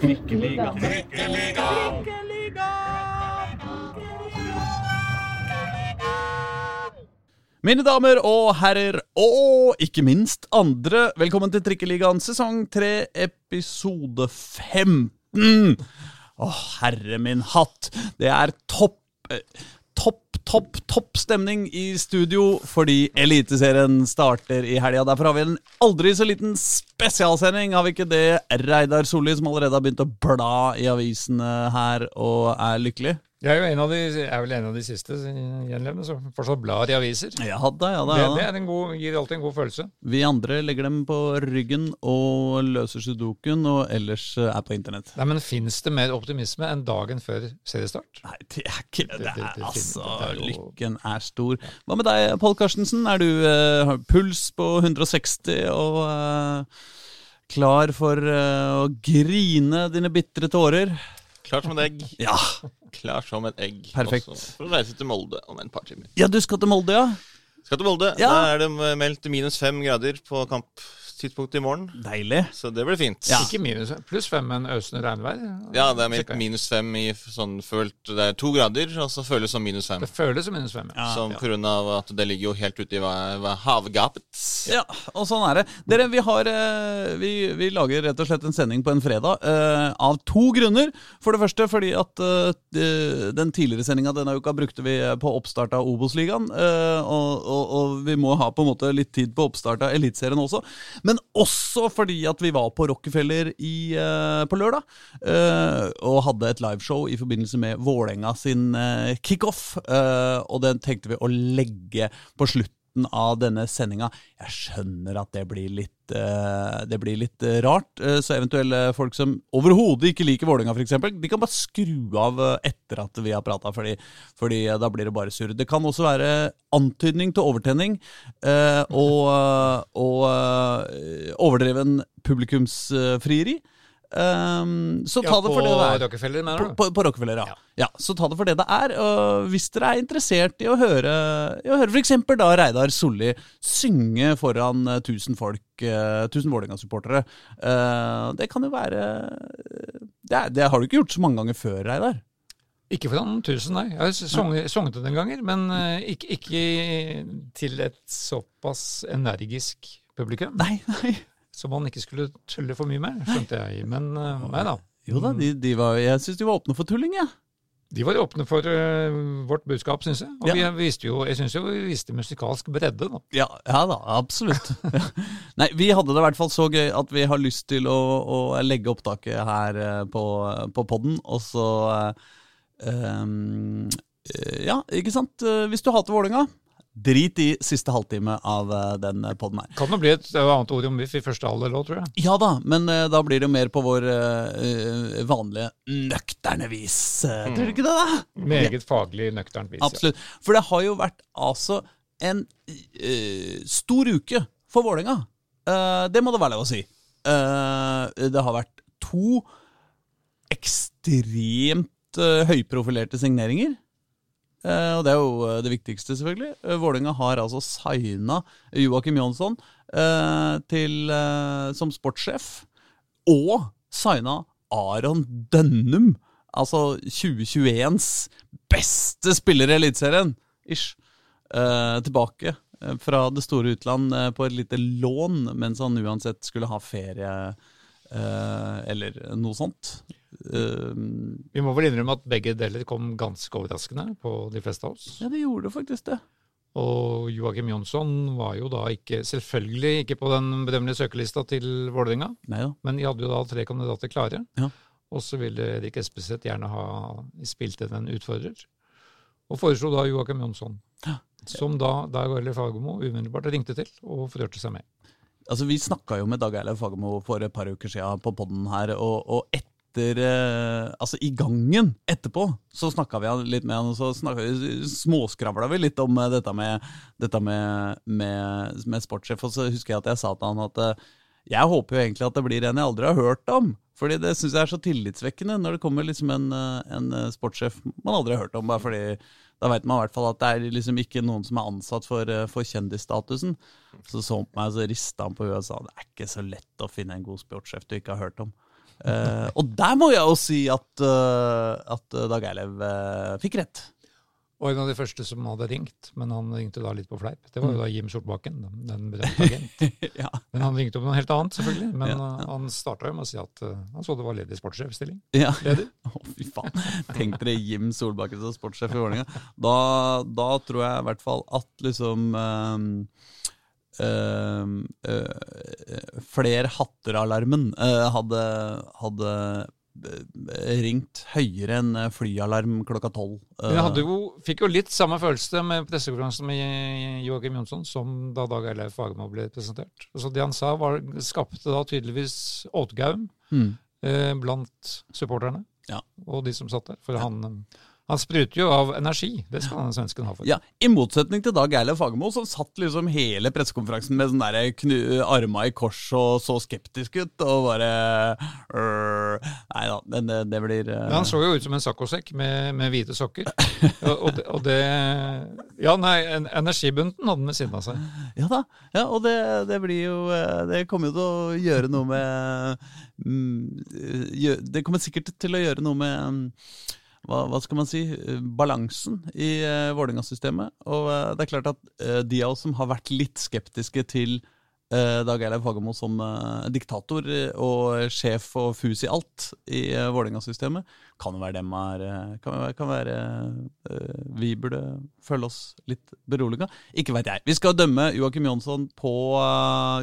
Trikkeliga. Mine damer og herrer, og ikke minst andre, velkommen til Trikkeligaen sesong 3, episode 15. Å, herre min hatt. Det er topp Topp, topp, topp stemning i studio fordi Eliteserien starter i helga. Derfor har vi en aldri så liten spesialsending, har vi ikke det? Reidar Solli, som allerede har begynt å bla i avisene her og er lykkelig. Jeg er jo en av de, er vel en av de siste gjenlevende som fortsatt blar i aviser. Ja da, ja da. Det, Ja, da. Det, en god, gir alltid en god følelse. Vi andre legger dem på ryggen og løser sudoken, og ellers eh, er på internett. Nei, Men fins det mer optimisme enn dagen før seriestart? Nei, det er ikke det. Det det- er det- altså det Lykken er stor. Hva med deg, Pål Karstensen? Er du uh, puls på 160 og uh, klar for uh, å grine dine bitre tårer? Klar som et egg. Ja. Klar som et egg. Perfekt. Også for å reise til Molde om en par timer. ja, du skal til Molde, ja? Skal til Molde. Ja. Da er det meldt minus fem grader på kamptidspunktet i morgen. Deilig. Så det blir fint. Ja. Ikke minus, pluss fem, men øsende regnvær. Ja, det er meldt minus fem i sånn følt Det er to grader, og så føles som minus fem. Det føles som minus fem. Ja. Som på grunn av at det ligger jo helt ute i havgapet. Ja, og sånn er det. Dere, vi, har, eh, vi, vi lager rett og slett en sending på en fredag eh, av to grunner. For det første fordi at eh, den tidligere sendinga denne uka brukte vi på oppstart av Obos-ligaen. eh, og, og, og vi må ha på en måte litt tid på oppstart av Eliteserien også. Men også fordi at vi var på Rockefeller i, uh, på lørdag. uh, og hadde et liveshow i forbindelse med Vålerenga sin uh, kickoff. og den tenkte vi å legge på slutten slutten av denne sendinga. Jeg skjønner at det blir litt, eh, det blir litt eh, rart, eh, så eventuelle folk som overhodet ikke liker Vålerenga, f.eks., de kan bare skru av etter at vi har prata, fordi, fordi da blir det bare surr. Det kan også være antydning til overtenning og, og overdreven publikumsfrieri. Um, så ta Ja, det for det det er. Rockefeller, mener du? på, på Rockefeller, ja. ja. Så ta det for det det er. Og hvis dere er interessert i å høre, i å høre f.eks. da Reidar Solli synge foran eh, 1000 folk, eh, 1000 Vålerenga-supportere, uh, det kan jo være det, er, det har du ikke gjort så mange ganger før, Reidar. Ikke for noen tusen, nei. Jeg har sunget, den ganger, men eh, ikke, ikke til et såpass energisk publikum. Nei, nei. Som man ikke skulle tulle for mye med, skjønte jeg. Men eh, nei da. Jo da, de, de var, jeg syns de var åpne for tulling, jeg. De var åpne for uh, vårt budskap, syns jeg. Og Ja. vi viste jo, jeg syns jo vi viste musikalsk bredde, da. Ja, ja da, absolutt. Nei, vi hadde det i hvert fall så gøy at vi har lyst til å, å legge opptaket her uh, på, på podden, og så um, Ja, ikke sant? Hvis du hater Vålerenga, drit i siste halvtime av eh, den podden her. Kan det bli et annet ord om VIF i første halvdel òg, tror jeg. Ja da, men uh, da blir det mer på vår uh, vanlige nøkterne vis. Mm. Tror du ikke det, da? Meget faglig nøkternt vis. ja. Absolutt. For det har jo vært altså en uh, stor uke for Vålerenga. Eh, det må det være lov å si. Eh, det har vært to ekstremt høyprofilerte signeringer. Eh, og det er jo eh, det viktigste, selvfølgelig. Uh, Vålerenga har altså signa Joakim Jonsson eh, til, eh, som sportssjef. Og signa Aron Dønnum, altså 2021s beste spiller i Eliteserien, ish, eh, tilbake eh, fra det store utland eh, på et lite lån, mens han uansett skulle ha ferie eh, eller noe sånt. Eh, Vi må vel innrømme at begge deler kom ganske overraskende på de fleste av oss. ja, det gjorde faktisk det. Og Joakim Jonsson var jo da ikke, selvfølgelig ikke på den bedømmelige søkelista til Vålerenga, men de hadde jo da tre kandidater klare. Ja. Og så ville Erik Espeseth gjerne ha spilt inn en utfordrer, og foreslo da Joakim Jonsson. Ja. Som da Dag Arild Fagermo umiddelbart ringte til og forhørte seg med. Altså, Vi snakka jo med Dag Eilev Fagermo for et par uker siden på podden her, og, og etter eh, Altså, i gangen etterpå så snakka vi litt med han, og så vi, småskravla vi litt om eh, dette med, dette med, med, med sportssjef, og så husker jeg at jeg sa til han at eh, jeg håper jo egentlig at det blir en jeg aldri har hørt om. Fordi det syns jeg er så tillitsvekkende når det kommer liksom en, en sportssjef man aldri har hørt om. Bare fordi da vet man i hvert fall at det er liksom ikke noen som er ansatt for, eh, for kjendisstatusen. Så så han på meg, så rista han på huet og sa det er ikke så lett å finne en god sportssjef du ikke har hørt om. uh, og der må jeg jo si at, uh, at Dag Eilev uh, fikk rett. Og en av de første som hadde ringt, men han ringte da litt på fleip, det var jo da Jim Sortbakken, den berømte agent. ja. Men han ringte om noe helt annet, selvfølgelig. Men Ja, uh, han starta jo med å si at uh, han så det var ledig sportssjefstilling. ja. Ledig. Å, fy faen. Tenk dere Jim Solbakken som sportssjef i Vålerenga. Da, da tror jeg i hvert fall at liksom ehm, ehm, uh, Flere hatter-alarmen uh, hadde, hadde eh, ringt høyere enn eh, flyalarm klokka tolv. Eh, jeg hadde jo, fikk jo litt samme følelse med pressekonferansen med Joakim Jonsson som da Dag Eilev Fagermo ble presentert. Så Det han sa, var, skapte da tydeligvis åtgaum mm. eh, blant supporterne Ja. og de som satt der. For han, han spruter jo av energi. Det skal han svensken ha for. Ja, I motsetning til Dag Eilev Fagermo, som satt liksom hele pressekonferansen med sånn der knu- arma i kors og så skeptisk ut, og bare øh, Nei da, det, det, det blir øh, han så jo ut som en saccosekk med, med hvite sokker. og, og, det, og det Ja, nei, energibunten hadde han ved siden av seg. Ja da, ja, og det, det blir jo øh, Det kommer jo til å gjøre noe med mm, Det kommer sikkert til å gjøre noe med hva, hva skal man si, eh, balansen i uh, Vålerenga-systemet. Og uh, det er klart at uh, de av oss som har vært litt skeptiske til uh, Dag Eilev Fagermo som diktator og sjef og fus i alt i uh, Vålerenga-systemet, kan være dem er Kan være, kan være Vi burde føle oss litt beroliga. Ikke veit jeg. Vi skal dømme Joakim Jonsson på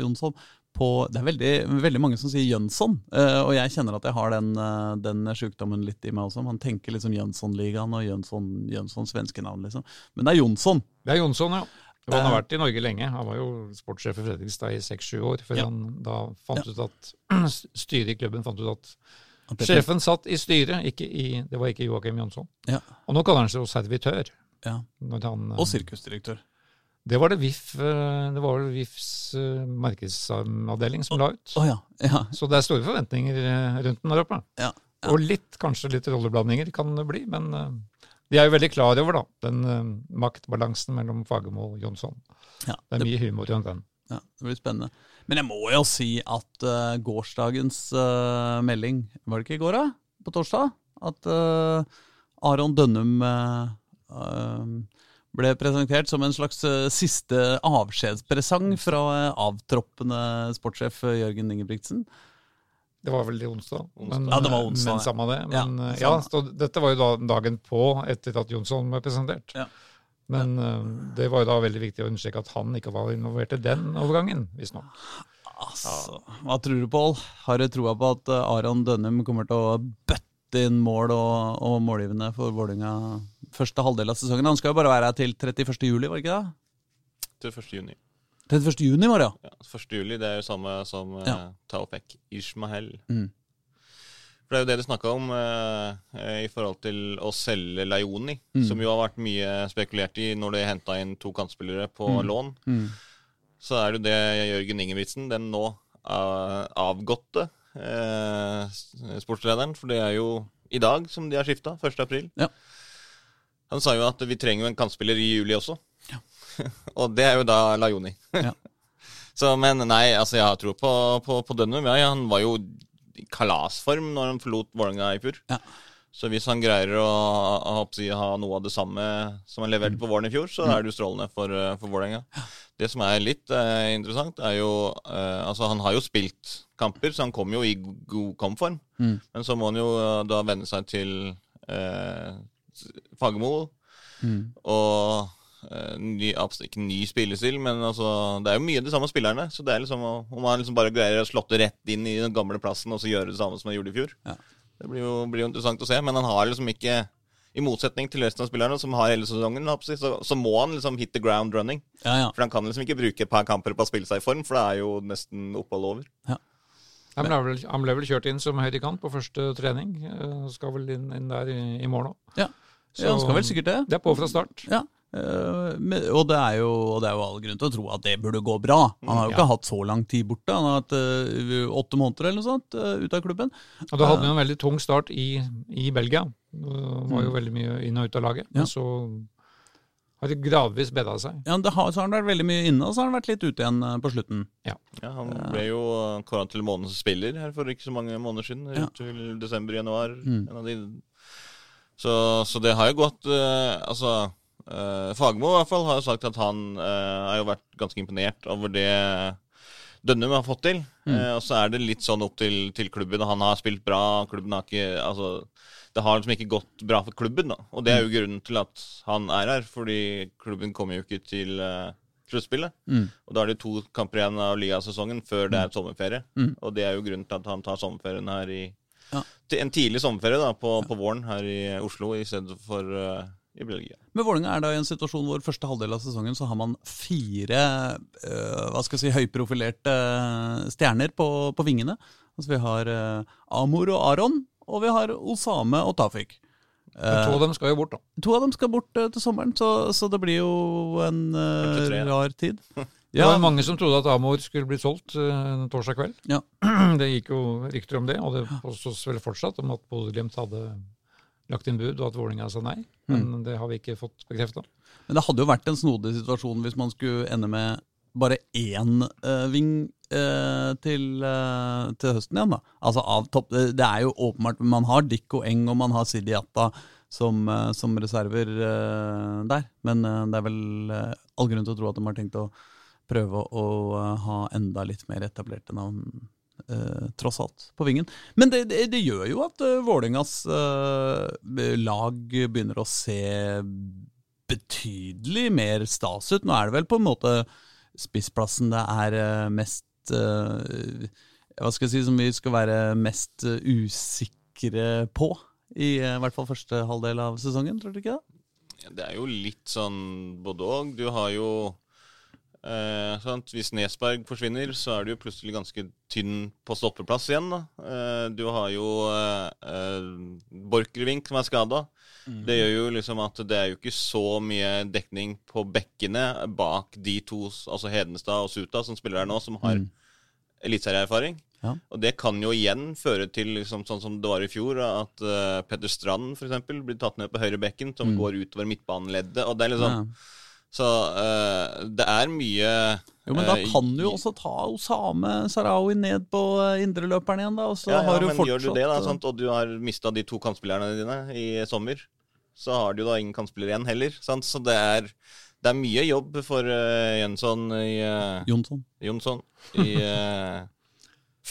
Jonsson på, det er veldig, veldig mange som sier Jønsson, uh, og jeg kjenner at jeg har den, uh, den sjukdommen litt i meg også. Man tenker liksom Jønsson-ligaen og Jønsson, Jønsson svenske navn, liksom. Men det er Jonsson. Det er Jonsson, ja. Og han Eh. har vært i Norge lenge. Han var jo sportssjef i Fredrikstad i seks-sju år, før Ja. han da fant ut at styret i klubben fant ut at sjefen satt i styret, ikke i, det var ikke Joakim Jonsson. Ja. Og nå kaller han seg jo servitør. Ja. Han, eh, Og sirkusdirektør. Det var det VIF, eh, det var VIFs eh, markedsavdeling som la ut. Oh, ja. ja. Så det er store forventninger eh, rundt den der oppe. Ja. Og litt, kanskje litt rolleblandinger kan det bli, men de er jo veldig klar over da, den maktbalansen mellom Fagermo og Jonsson. ja. Det er mye humor rundt den. ja, det blir spennende. Men jeg må jo si at uh, gårsdagens uh, melding Var det ikke i går, da? På torsdag? At uh, Aron Dønnum uh, ble presentert som en slags eh, siste avskjedspresang fra eh, avtroppende sportssjef eh, Jørgen Ingebrigtsen. Det var vel det onsdag. men, Ja, det var onsdag, Men samme det. Men, ja, samme. ja, så dette var jo da dagen på etter at Jonsson ble presentert. Ja. Men det var jo da veldig viktig å understreke at han ikke var involvert i den overgangen, visstnok. Altså, hva tror du, Pål? Har du troa på at Aron Dønnum kommer til å bøtte inn mål og, og målgivende for Vålerenga første halvdel av sesongen? Han skal jo bare være her til 31. juli, var det ikke det? Til 1. juni. 31. juni var det, ja. Ja, 1. juli det er jo samme som uh, Ja. Taopek Ishmael. Mm. For det er jo det du snakka om eh, eh, i forhold til å selge Laioni, Mm. som jo har vært mye spekulert i når de henta inn to kantspillere på Mm. lån. Mm. Så er det jo det Jørgen Ingebrigtsen, den nå eh, avgåtte eh, sportslederen, for det er jo i dag som de har skifta, 1. april. Ja. Han sa jo at vi trenger jo en kantspiller i juli også. Ja. Og det er jo da Lajoni. Ja. Så, men nei, altså jeg har tro på, på, på Dønnum. Ja, han var jo i kalasform når han forlot Vålerenga i fjor. Ja. Så hvis han greier å, å, å si, ha noe av det samme som han leverte på våren i fjor, så er det jo strålende for, eh, for Vålerenga. Det som er litt eh, interessant, er jo eh, Altså, han har jo spilt kamper, så han kommer jo i god kampform. Mm. Men så må han jo eh, da venne seg til eh, Fagermo Mm. og eh, ny, ikke ny spillestil, men altså, det er jo mye de samme spillerne. Så det er liksom om han liksom bare greier å slåtte rett inn i den gamle plassen og så gjøre det samme som han gjorde i fjor. Ja. Det blir jo, blir jo interessant å se, men han har liksom ikke i motsetning til resten av spillerne som har hele sesongen, så, så må han liksom hit the ground running. Ja, ja. For han kan liksom ikke bruke et par kamper på å spille seg i form, for det er jo nesten opphold over. Han ble, vel, han ble vel kjørt inn som høyrekant på første trening. eh, Skal vel inn, inn der i, i morgen òg. Ja. ja, han skal vel sikkert det. Det er på fra start. Ja. Eh, og, det er jo, og det er jo all grunn til å tro at det burde gå bra. Han har jo Ja. ikke hatt så lang tid borte. Han har hatt eh, åtte måneder eller noe sånt uh, ute av klubben. Og da hadde han en veldig tung start i, i Belgia. Det var jo veldig mye inn og ut av laget. Ja. Men så har det gradvis bedra seg. Ja, det har, så har han vært veldig mye inne, og så har han vært litt ute igjen eh, på slutten. Ja, Han ble jo kåra til månedens spiller her for ikke så mange måneder siden. Ja. Ut til desember-januar. Mm. De. Så, så det har jo gått uh, Altså, uh, Fagmo i hvert fall har jo sagt at han uh, har jo vært ganske imponert over det Dønnum har fått til. Mm. Uh, og så er det litt sånn opp til, til klubben. Han har spilt bra. Klubben har ikke Altså det har liksom ikke gått bra for klubben, da. Og det er jo grunnen til at han er her, fordi klubben kommer jo ikke til uh, sluttspillet. Mm. Og da er det to kamper igjen av ligasesongen før det er sommerferie. Mm. Og det er jo grunnen til at han tar sommerferien her i Ja. En tidlig sommerferie da, på, på våren her i Oslo i stedet for uh, i Belgia. Men Vålerenga er da i en situasjon hvor første halvdel av sesongen så har man fire øh, hva skal jeg si, høyprofilerte øh, stjerner på, på vingene. Altså Vi har øh, Amor og Aron, og vi har Osame og Tafik. Men to av dem skal jo bort, da. To av dem skal bort til sommeren, så, så det blir jo en da. rar tid. Det Ja, var mange som trodde at Amor skulle bli solgt uh, torsdag kveld. Ja. Det gikk jo rykter om det, og det påstås vel fortsatt om at Bodø-Glimt hadde lagt inn bud, og at Vålerenga sa nei. Men det har vi ikke fått bekrefta. Men det hadde jo vært en snodig situasjon hvis man skulle ende med bare én uh, ving uh, til, uh, til høsten igjen. da. Altså av topp, Det er jo åpenbart Man har Dikko Eng og man har Sidiata som, som reserver der. Men det er vel all grunn til å tro at de har tenkt å prøve å ha enda litt mer etablerte navn. Øh, tross alt, på vingen. Men det, det, det gjør jo at uh, lag begynner å se betydelig mer stas ut. Nå er det vel på en måte spissplassen det er eh, mest eh, Hva skal jeg si, som vi skal være mest eh, usikre på. I I hvert fall første halvdel av sesongen, tror du ikke det? Det er jo litt sånn både og. Du har jo eh? Hvis Nesberg forsvinner, så er du plutselig ganske tynn på stoppeplass igjen. Eh, du har jo eh, eh, Borchgrevink som er skada. Det gjør jo liksom at det er jo ikke så mye dekning på bekkene bak de to, altså Hedenstad og Suta, som spiller her nå, som har eliteserieerfaring. Ja. Og det kan jo igjen føre til, liksom, sånn som det var i fjor, at uh, Petter Strand eksempel, blir tatt ned på høyre bekken, som går utover midtbaneleddet. Og det er liksom Ja. Så uh, det er mye Jo, men da eh, kan du jo også ta Osame Sarawi ned på eh, indreløperen igjen, da. Og så ja, ja, har du men fortsatt gjør du det, da, sant? og du har mista de to kantspillerne dine i sommer, så har du da ingen kantspiller igjen heller. Sant? Så det er, det er mye jobb for uh, Jønsson i uh, Jonsson. Jonsson i uh,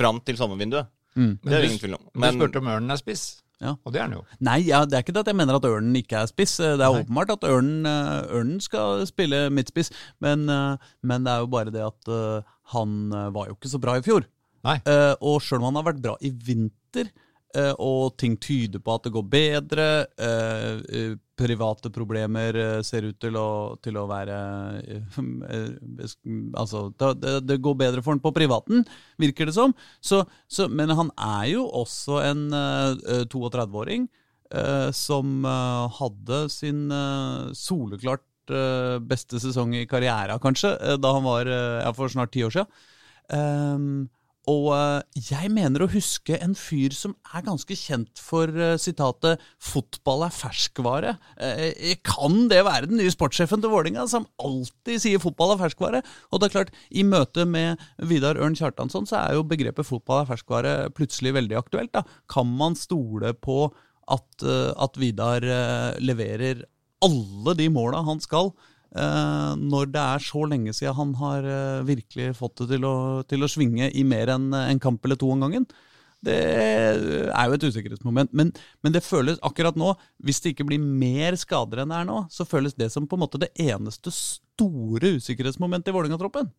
Fram til sommervinduet. Mm. Det er det ingen tvil om. Men du spurte om Ørnen er spiss, Ja. og det er han jo. Nei, ja, det er ikke det at jeg mener at Ørnen ikke er spiss. Det er Nei. åpenbart at Ørnen, eh, Ørnen skal spille midtspiss, men, eh, men det er jo bare det at eh, han var jo ikke så bra i fjor. Nei. Og sjøl om han har vært bra i vinter, og ting tyder på at det går bedre, eh, eh, private problemer eh, ser ut til å, til å være eh, eh, Altså, det, det, går bedre for han på privaten, virker det som. Så, så, men han er jo også en eh, 32-åring eh, som eh, hadde sin eh, soleklart eh, beste sesong i karriera, kanskje, eh, da han var eh, for snart ti år siden. Og eh, jeg mener å huske en fyr som er ganske kjent for eh, sitatet 'fotball er ferskvare'. Eh, kan det være den nye sportssjefen til Vålinga som alltid sier 'fotball er ferskvare'? Og det er klart, i møte med Vidar Ørn Kjartansson så er jo begrepet 'fotball er ferskvare' plutselig veldig aktuelt. da. Kan man stole på at, at Vidar leverer alle de måla han skal, når det er så lenge siden han har eh, virkelig fått det til å, til å svinge i mer enn en kamp eller to om gangen. Det er jo et usikkerhetsmoment. Men, men det føles akkurat nå, hvis det ikke blir mer skader enn det er nå, så føles det som på en måte det eneste store usikkerhetsmomentet i Vålerenga-troppen.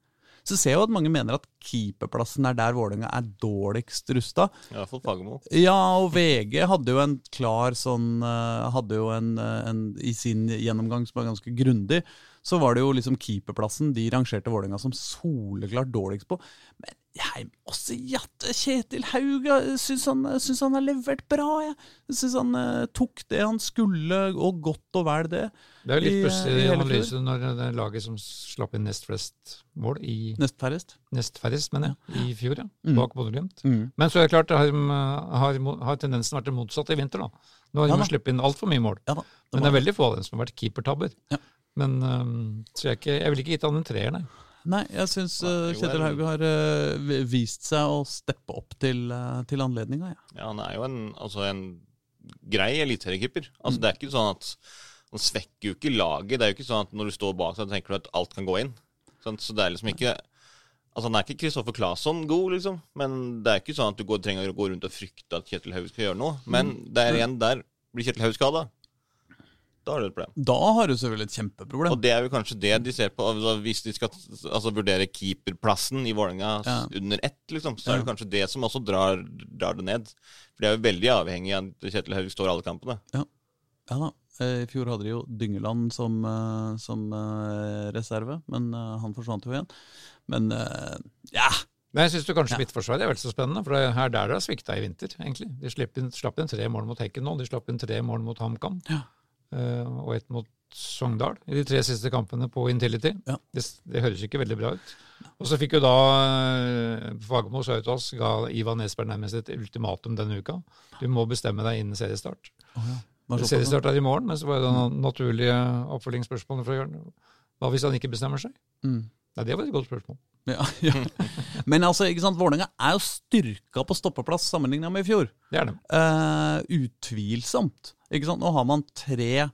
Så ser jeg jo at mange mener at keeperplassen er der Vålerenga er dårligst rusta. Fagermo. Ja, og VG hadde jo en klar sånn eh, Hadde jo en, eh, en I sin gjennomgang som var ganske grundig, så var det jo liksom keeperplassen de rangerte Vålerenga som soleklart dårligst på. Men jeg også at Kjetil Hauga. jeg syns han, syns han har levert bra. Jeg, jeg syns han eh, tok det han skulle, og godt og vel det. Det er jo litt I, pussig eh, i hele analyse når det er laget som slapp inn nest flest mål i Nest færrest. Nest færrest, mener jeg, i fjor, ja. Mm. Bak Bodø-Glimt. Mm. Men så er det klart, det har, har, har tendensen vært det motsatte i vinter, da. Nå har Ja de sluppet inn altfor mye mål. Ja da. Men det er veldig få av dem som har vært keepertabber. Ja. Men um, så jeg, ikke, jeg ville ikke gitt han en treer, nei. Nei, jeg syns uh, Kjetil Hauge Haug har uh, vist seg å steppe opp til, uh, til anledninga. Ja. Ja, han er jo en, altså en grei eliteseriekeeper. Altså, Det er ikke sånn at Han svekker jo ikke laget. Det er jo ikke sånn at når du står bak, så tenker du at alt kan gå inn. Sånn, Så det er liksom ikke Altså Han er ikke Kristoffer Claesson god, liksom. Men det er ikke sånn at du går, trenger å gå rundt og frykte at Kjetil Haug skal gjøre noe. Men det er igjen der blir Kjetil Haug skada. Da har du et problem. Da har du selvfølgelig et kjempeproblem. Og det er jo kanskje det de ser på altså, Hvis de skal altså, vurdere keeperplassen i Vålerenga Ja. under ett, liksom, så er det Ja. kanskje det som også drar, drar det ned. For de er jo veldig avhengig av at Kjetil Haug står alle kampene. Ja da. Eh, I fjor hadde de jo Dyngeland som, eh, som eh, reserve, men han forsvant jo igjen. Men ja! Men jeg syns kanskje Ja. midtforsvaret er vel så spennende, for det er der det har svikta i vinter, egentlig. De slapp inn, slapp inn tre mål mot Hekken nå, de slapp inn tre mål mot HamKam, Ja. og ett mot Sogndal i de tre siste kampene på Intility. Ja. Det, det høres ikke veldig bra ut. Og så fikk jo da Fagermo sa ut til oss, ga Ivan Nesberg nærmest et ultimatum denne uka. Du må bestemme deg innen seriestart. Oh, på Seriestart er i morgen, men så var det da naturlige oppfølgingsspørsmålet fra Jørn. Hva hvis han ikke bestemmer seg? Mm. Nei, det var et godt spørsmål. Ja, ja. Men altså, ikke sant, Vålerenga er jo styrka på stoppeplass sammenligna med i fjor. Det er det. Eh, utvilsomt. Ikke sant? Nå har man tre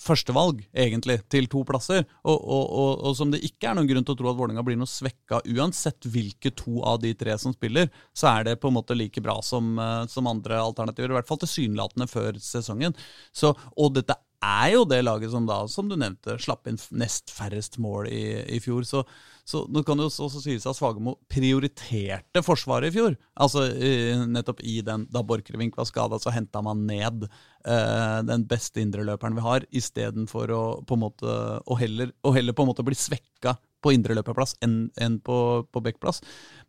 førstevalg, egentlig, til to plasser. Og, og, og, og som det ikke er noen grunn til å tro at Vålerenga blir noe svekka uansett hvilke to av de tre som spiller, så er det på en måte like bra som, eh, som andre alternativer. I hvert fall tilsynelatende før sesongen. Så, og dette er jo det laget som da, som du nevnte, slapp inn nest færrest mål i, i fjor. Så, så nå kan det jo også sies at Svagemo prioriterte Forsvaret i fjor. Altså nettopp i den Da Borchgrevink var skada, så henta man ned eh, den beste indreløperen vi har, istedenfor å på en måte å heller, og heller på en måte bli svekka på indreløperplass enn enn på, på backplass.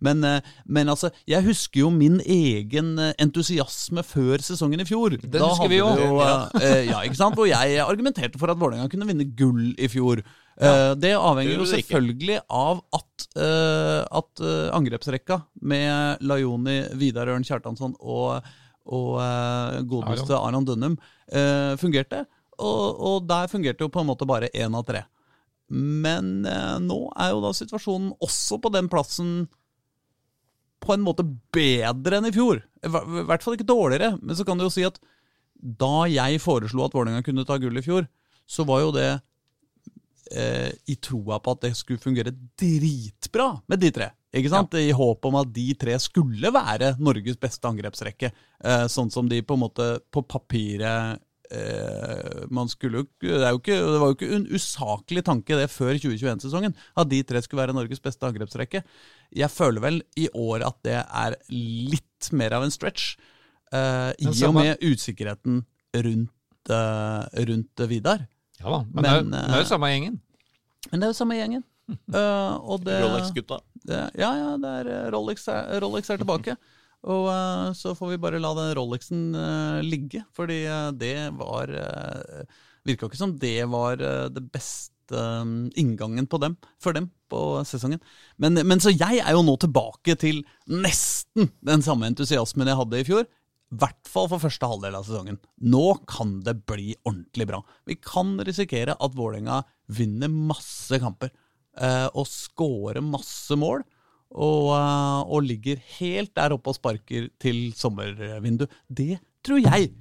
Men, eh, men altså, jeg husker jo min egen eh, entusiasme før sesongen i fjor. Den husker vi jo. jo. eh, ja, ikke sant? Hvor jeg argumenterte for at Vålerenga kunne vinne gull i fjor. Eh, det avhenger jo selvfølgelig ikke. av at, eh, at eh, angrepsrekka med Lajoni, Vidar Ørn Kjartansson og, og godeste Aron Dønnum fungerte. Og, og der fungerte jo på en måte bare én av tre. Men nå er jo da situasjonen også på den plassen på en måte bedre enn i fjor. I i hvert fall ikke dårligere. Men så kan du jo si at da jeg foreslo at Vålerenga kunne ta gull i fjor, så var jo det eh, i troa på at det skulle fungere dritbra med de tre. Ikke sant? I håp om at de tre skulle være Norges beste angrepsrekke. Eh, sånn som de på en måte på papiret eh, man skulle det, er jo ikke, det var jo ikke en usaklig tanke det før 2021-sesongen, at de tre skulle være Norges beste angrepsrekke. Jeg føler vel i år at det er litt mer av en stretch, eh, i og med usikkerheten rundt, eh, rundt Vidar. Ja da, men, det, er, Men, det er eh, jo samme gjengen. Men det er jo samme gjengen. Uh, og det, Rolex-gutta. det, ja, ja, det er eh, Rolex er, Rolex er tilbake. Og uh, så får vi bare la den Rolexen uh, ligge, fordi eh, det var uh, Virka ikke som det var eh, det beste eh, inngangen på dem, for dem på sesongen. Men, men så jeg er jo nå tilbake til nesten den samme entusiasmen jeg hadde i fjor. I hvert fall for første halvdel av sesongen. Nå kan det bli ordentlig bra. Vi kan risikere at Vålerenga vinner masse kamper eh, og scorer masse mål. Og, eh, og ligger helt der oppe og sparker til sommervindu. Det tror jeg.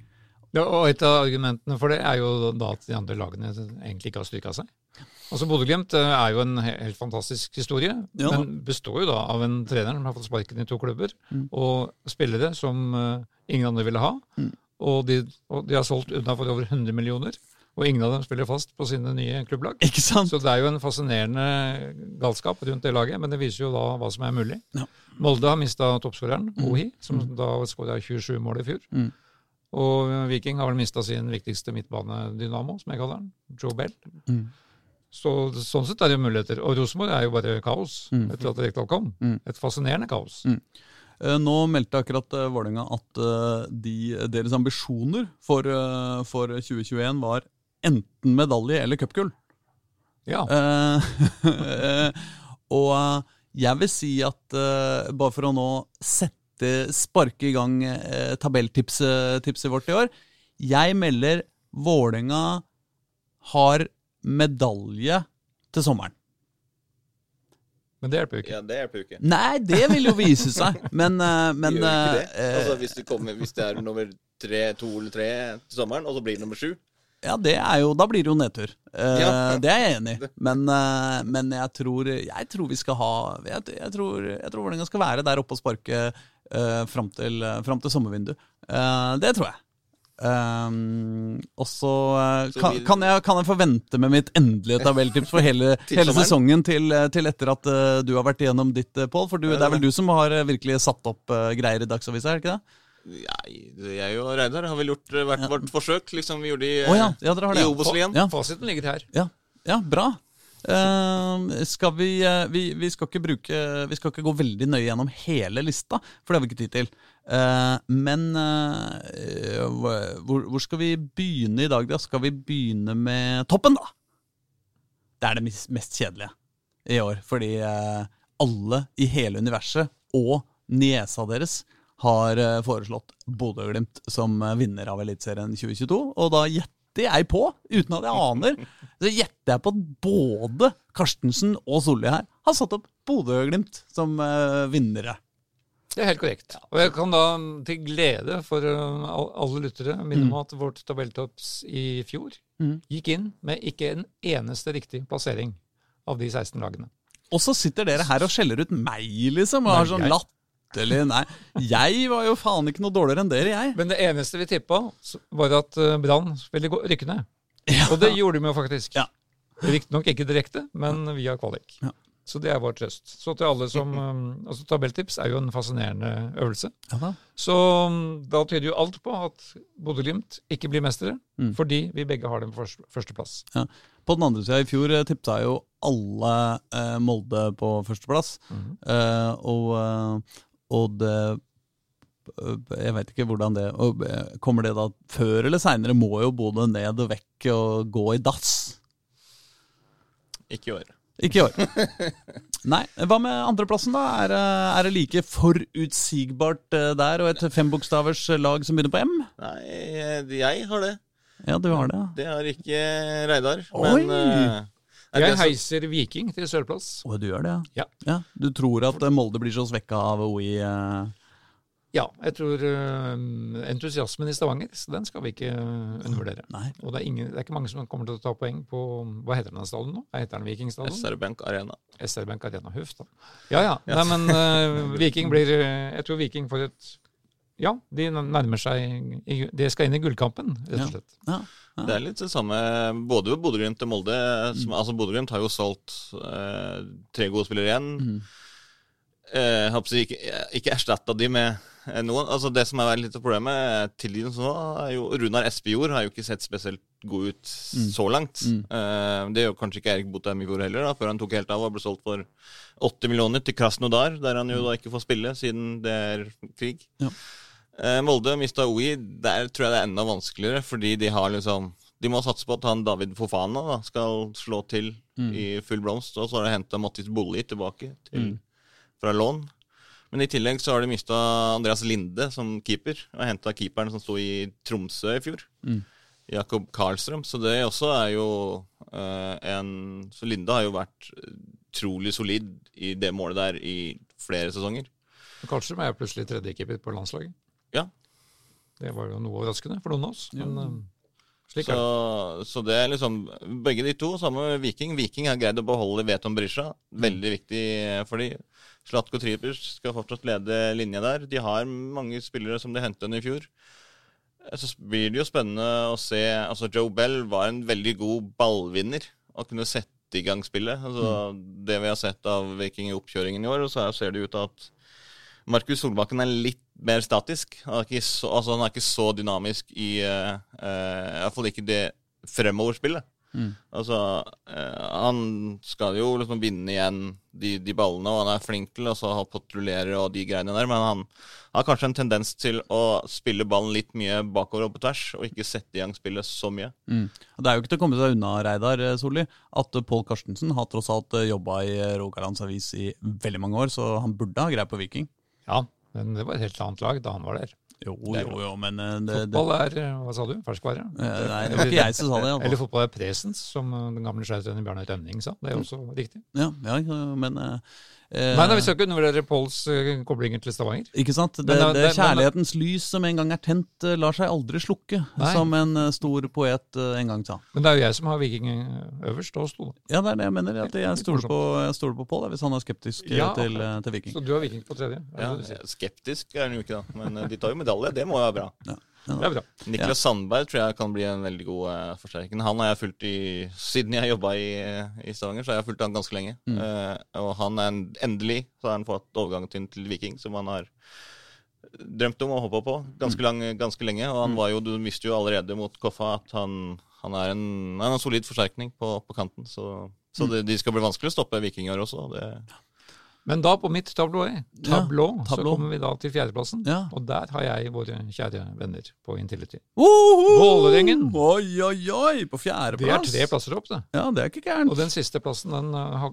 Ja, og et av argumentene for det er jo da at de andre lagene egentlig ikke har styrka seg. Altså Bodø-Glimt eh, er jo en helt fantastisk historie, Ja. men består jo da av en trener som har fått sparken i to klubber, og spillere som eh, ingen andre ville ha. Og, de, og de har solgt unna for over 100 millioner, og ingen av dem spiller fast på sine nye klubblag. Ikke sant? Så det er jo en fascinerende galskap rundt det laget, men det viser jo da hva som er mulig. Ja. Molde har mista toppskåreren, Ohi, som da skåra 27 mål i fjor. Mm. Og Viking har vel mista sin viktigste midtbanedynamo, som jeg kaller den, Joe Bell. Mm. Så sånn sett er det jo muligheter. Og Rosenborg er jo bare kaos Mm. etter at Rekdal kom. Mm. Et fascinerende kaos. Eh, Nå meldte akkurat eh, Vålerenga at eh, de, deres ambisjoner for, for 2021 var enten medalje eller cupgull. Ja. Og jeg vil si at bare for å nå sette, sparke i gang tabelltipset vårt i år Jeg melder Vålerenga har medalje til sommeren. Men det hjelper jo ikke. Ja, det hjelper jo ikke. Nei, det vil jo vise seg, men, men det Gjør ikke det? eh, Altså, hvis, det kommer, hvis det er nummer tre, to eller tre til sommeren, og så blir det nummer sju Ja, det er jo, da blir det jo nedtur. Eh, Ja. Det er jeg enig i. Men, eh, men jeg, tror, jeg tror vi skal ha Jeg, jeg tror, jeg tror Vålerenga skal være der oppe og sparke uh, fram, til, eh, fram til sommervinduet. Eh, det tror jeg. Um, og så eh, kan, kan, jeg, kan jeg forvente med mitt endelige tabelltips for hele, hele sesongen til, eh, til etter at uh, du har vært igjennom ditt, uh, Pål? For du, det er vel du som har virkelig satt opp uh, greier i Dagsavisa, er det ikke det? Jeg, jeg og Reidar har vel gjort hvert hvert vårt forsøk, liksom vi gjorde i, oh, ja, ja, i. Obos-ligaen. Ja. Fasiten ligger her. Ja, ja bra. Uh, skal vi, uh, vi, vi, skal ikke bruke, vi skal ikke gå veldig nøye gjennom hele lista, for det har vi ikke tid til. Eh, men eh, hvor, skal vi begynne i dag, da? Skal vi begynne med toppen, da? Det er det mest kjedelige i år, fordi eh, alle i hele universet og niesa deres har foreslått Bodø-Glimt som vinner av Eliteserien 2022. Og da gjetter jeg på, uten at jeg aner, så gjetter jeg på at både Karstensen og Solli her har satt opp Bodø-Glimt som vinnere. Det er helt korrekt. Og jeg kan da til glede for uh, alle lyttere minne om at vårt tabelltops i fjor Mm. gikk inn med ikke en eneste riktig plassering av de 16 lagene. Og så sitter dere her og skjeller ut meg, liksom, og har sånn latt, latterlig Nei, jeg var jo faen ikke noe dårligere enn dere, jeg. Men det eneste vi tippa, var at uh, Brann ville rykke ned. Ja. Og det gjorde de jo faktisk. Ja. Riktignok ikke direkte, men via kvalik. Ja. Så det er vår trøst. Så til alle som um, altså Tabelltips er jo en fascinerende øvelse. Aha. Så um, da tyder jo alt på at Bodø-Glimt ikke blir mestere, Mm. fordi vi begge har dem på førsteplass. førsteplass. På den andre sida, i fjor eh, tipsa jo alle eh, Molde på førsteplass. Mhm. Eh, og, eh, og det eh, Jeg veit ikke hvordan det og, Kommer det da før eller seinere? Må jo Bodø ned og vekk og gå i dass. Ikke i år. Ikke i år. Nei, Hva med andreplassen, da? Er, det- er det like forutsigbart eh, der, og et fembokstavers lag som begynner på M? Nei, eh, jeg har det. Ja, du har det, ja. Det har ikke Reidar. Oi! Men eh, er Jeg heiser Viking til sørplass. Å, du gjør det, Ja. ja. Du tror at eh, Molde blir så svekka av OI? eh, Ja, jeg tror uh, entusiasmen i Stavanger, så den skal vi ikke uh, undervurdere. Nei. Og det er, ingen, det er ikke mange som kommer til å ta poeng på Hva heter den stallen nå? Heter den Vikingstadion? SR Bank Arena. SR Bank Arena. Huff, da. Ja ja. Nei, men uh, Viking blir Jeg tror Viking får et Ja, de nærmer seg De skal inn i gullkampen, rett og slett. Ja. Det er litt det samme både ved Bodø-Glimt og Molde. Som, altså Bodø-Glimt har jo solgt uh, tre gode spillere igjen. Mm. Uh, jeg håper ikke, ikke erstatta de med eh, noen. Altså Det som er litt av problemet eh, til dem nå, er jo Runar Espejord har jo ikke sett spesielt god ut så langt. Mm. Uh, det gjør kanskje ikke Erik Botheim i fjor heller, da, før han tok helt av og ble solgt for 80 millioner til Krasnodar, der han jo da ikke får spille siden det er krig. Ja. Uh, Molde mista OI. Der tror jeg det er enda vanskeligere, fordi de har liksom De må satse på at han David Fofana da, skal slå til Mm. i full blomst. Og så har de henta Mattis Bolli tilbake til, Mm. fra lån. Men i tillegg så har de mista Andreas Linde som keeper. Og henta keeperen som sto i Tromsø i fjor. Mm. Jakob Karlstrøm. Så det også er jo uh, en Så Linde har jo vært utrolig solid i det målet der i flere sesonger. Karlstrøm er jo plutselig tredjekeeper på landslaget. Ja. Det var jo noe overraskende for noen av oss. Men uh, slik Så, så det er liksom Begge de to, samme med Viking. Viking har greid å beholde Veton Brisja. Veldig viktig for de. Slatko Tripers skal fortsatt lede linja der. De har mange spillere som de hentet inn i fjor. Så blir det jo spennende å se Altså, Joe Bell var en veldig god ballvinner og kunne sette i gang spillet. Altså, Det vi har sett av Viking i oppkjøringen i år, og så ser det ut til at Markus Solbakken er litt mer statisk. Han er ikke så, altså han er ikke så dynamisk i uh, Iallfall ikke det fremoverspillet. Mm. Altså, uh, han skal jo liksom vinne igjen de, de ballene, og han er flink til å patruljere og de greiene der, men han har kanskje en tendens til å spille ballen litt mye bakover og på tvers, og ikke sette i gang spillet så mye. Mm. Det er jo ikke til å komme seg unna, Reidar eh, Solli, at eh, Pål Karstensen har tross alt eh, jobba i eh, Rogalands Avis i veldig mange år, så han burde ha greie på Viking. Ja, men det var et helt annet lag da han var der. Jo, jo, jo, men eh, det, Fotball er eh, hva sa du, ferskvare? eh, Nei, det var ikke jeg som sa det. Eller Altså. fotball er presens, som den gamle skjærtrener Bjarne Rønning sa. Det er også riktig. Ja, ja, men eh, Nei, nei, Vi skal ikke undervurdere Påls eh, koblinger til Stavanger. Ikke sant? Det, Men det- det, kjærlighetens men- lys som en gang er tent, eh, lar seg aldri slukke, Nei. som en eh, stor poet eh, en gang sa. Men det er jo jeg som har Viking eh, øverst og Oslo. Ja, det er det jeg mener. At jeg stoler på, jeg stoler på Pål, hvis han er skeptisk eh, Ja, til, eh, til Viking. Så du har Viking på tredje? er Ja, skeptisk er han jo ikke, da. Men eh, de tar jo medalje. Det må jo være bra. Det er bra. Niklas Sandberg tror jeg kan bli en veldig god uh, forsterker. Han har jeg fulgt i Siden jeg jobba i, eh, i Stavanger, så har jeg fulgt han ganske lenge. Eh, og han er en, endelig så har han fått overgangen til, til Viking, som han har drømt om å hoppe på ganske, lang, ganske lenge. Og han var jo, du visste jo allerede mot Koffa at han, han, er, en, en solid forsterkning på, på kanten. Så, så det, de skal bli vanskelig å stoppe vikinger også. Det, Men da på mitt tablå, tablå, Ja, så kommer vi da til fjerdeplassen. Ja. Og der har jeg våre kjære venner på Intility. Vålerengen. Oi, oi, oi! På fjerdeplass. Det er tre plasser opp, det. Ja, det er ikke gærent. Og den siste plassen den eh,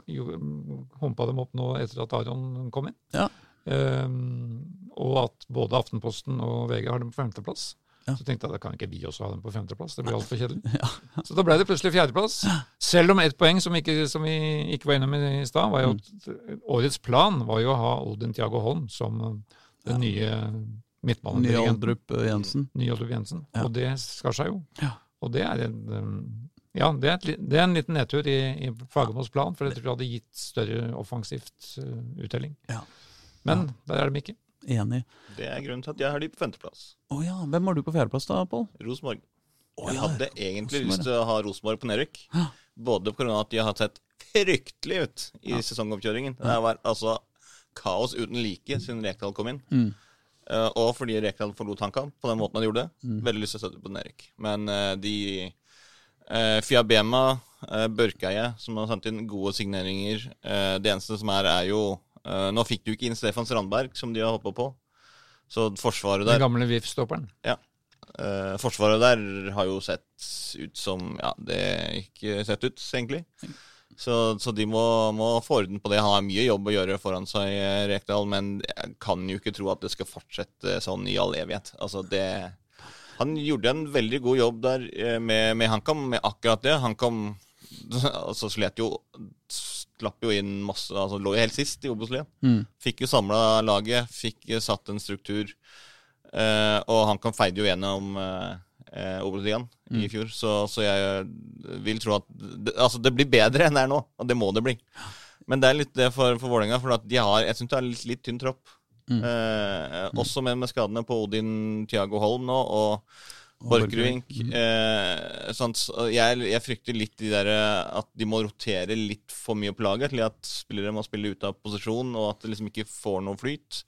humpa dem opp nå etter at Aron kom inn. Ja. Um, og at både Aftenposten og VG har dem på femteplass. Ja. Så tenkte jeg da kan ikke vi også ha den på femteplass. Det blir altfor kjedelig. Så da ble det plutselig fjerdeplass. Selv om ett poeng som, ikke, som vi ikke var innom i stad, var jo at årets plan var jo å ha Odin Tiago Holm som eh, den nye Nye midtbanedirigenten. Aldrup eh, Jensen. Nye Aldrup Jensen. Ja. Og det skar seg jo. Ja. Og det er en um, ja, det er, et, det er en liten nedtur i, i Fagermos plan, for jeg tror det hadde gitt større offensivt uh, uttelling. Ja. Men der er de ikke. Enig. det er grunnen til at jeg har de på femteplass. Å ja. Hvem har du på fjerdeplass da, Pål? Rosenborg. Oh, Jeg ja. hadde egentlig Rosenborg, lyst til å ha Rosenborg på nedrykk. Ja. Både pga. at de har sett fryktelig ut i sesongoppkjøringen. Det vært altså kaos uten like siden Rekdal kom inn. Mm. Uh, og fordi Rekdal forlot HamKam på den måten han gjorde. Veldig lyst til å støtte på nedrykk. Men uh, de uh, Fiabema, uh, Børkeie, som har sendt inn gode signeringer Det eneste som er, er jo Nå fikk du ikke inn Stefan Strandberg, som de har hoppa på. Så forsvaret der Den gamle VIF-stopperen. ja. Eh, forsvaret der har jo sett ut som Ja, det ikke sett ut, egentlig. Så, så de må, må få orden på det. Han har mye jobb å gjøre foran seg, eh, Rekdal, men jeg kan jo ikke tro at det skal fortsette sånn i all evighet. Altså, det Han gjorde en veldig god jobb der eh, med, med HamKam, med akkurat det. HamKam altså, slet jo Slapp jo inn masse altså Lå jo helt sist i Obos-ligaen. Mm. Fikk jo samla laget, fikk eh, satt en struktur. Eh, og han kan feide jo gjennom eh, Obos-ligaen i fjor, så, så jeg vil tro at det, altså det blir bedre enn det er nå. Og det må det bli. Men det er litt det for, for Vålerenga, for de har, jeg syns det er litt, litt tynn tropp. Eh, Også med, med skadene på Odin Tiago Holm nå, og Borchgrevink. Eh, sånn, jeg, jeg frykter litt de der, eh, at de må rotere litt for mye på laget, til at spillere må spille ute av posisjon, og at det liksom ikke får noe flyt.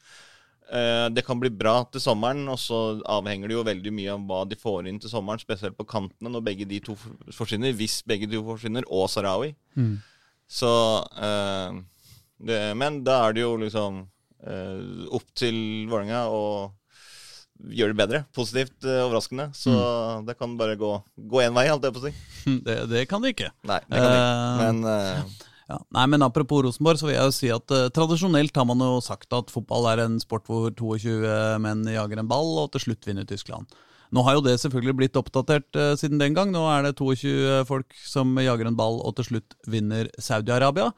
Eh, det kan bli bra til sommeren, og så avhenger det jo veldig mye av hva de får inn til sommeren, spesielt på kantene, når begge de to forsvinner. Hvis begge de to forsvinner, og Sarawi. Mm. Så eh, det, Men da er det jo liksom eh, opp til Vålerenga å gjøre det bedre. Positivt eh, overraskende. Så det kan bare gå gå én vei, holdt jeg på å si. Det, det kan det ikke. Nei, det kan det ikke. Eh, Men uh... Ja. Nei, men Apropos Rosenborg, så vil jeg jo si at uh, tradisjonelt har man jo sagt at fotball er en sport hvor 22 menn jager en ball, og til slutt vinner Tyskland. Nå har jo det selvfølgelig blitt oppdatert uh, siden den gang. Nå er det 22 folk som jager en ball, og til slutt vinner Saudi-Arabia.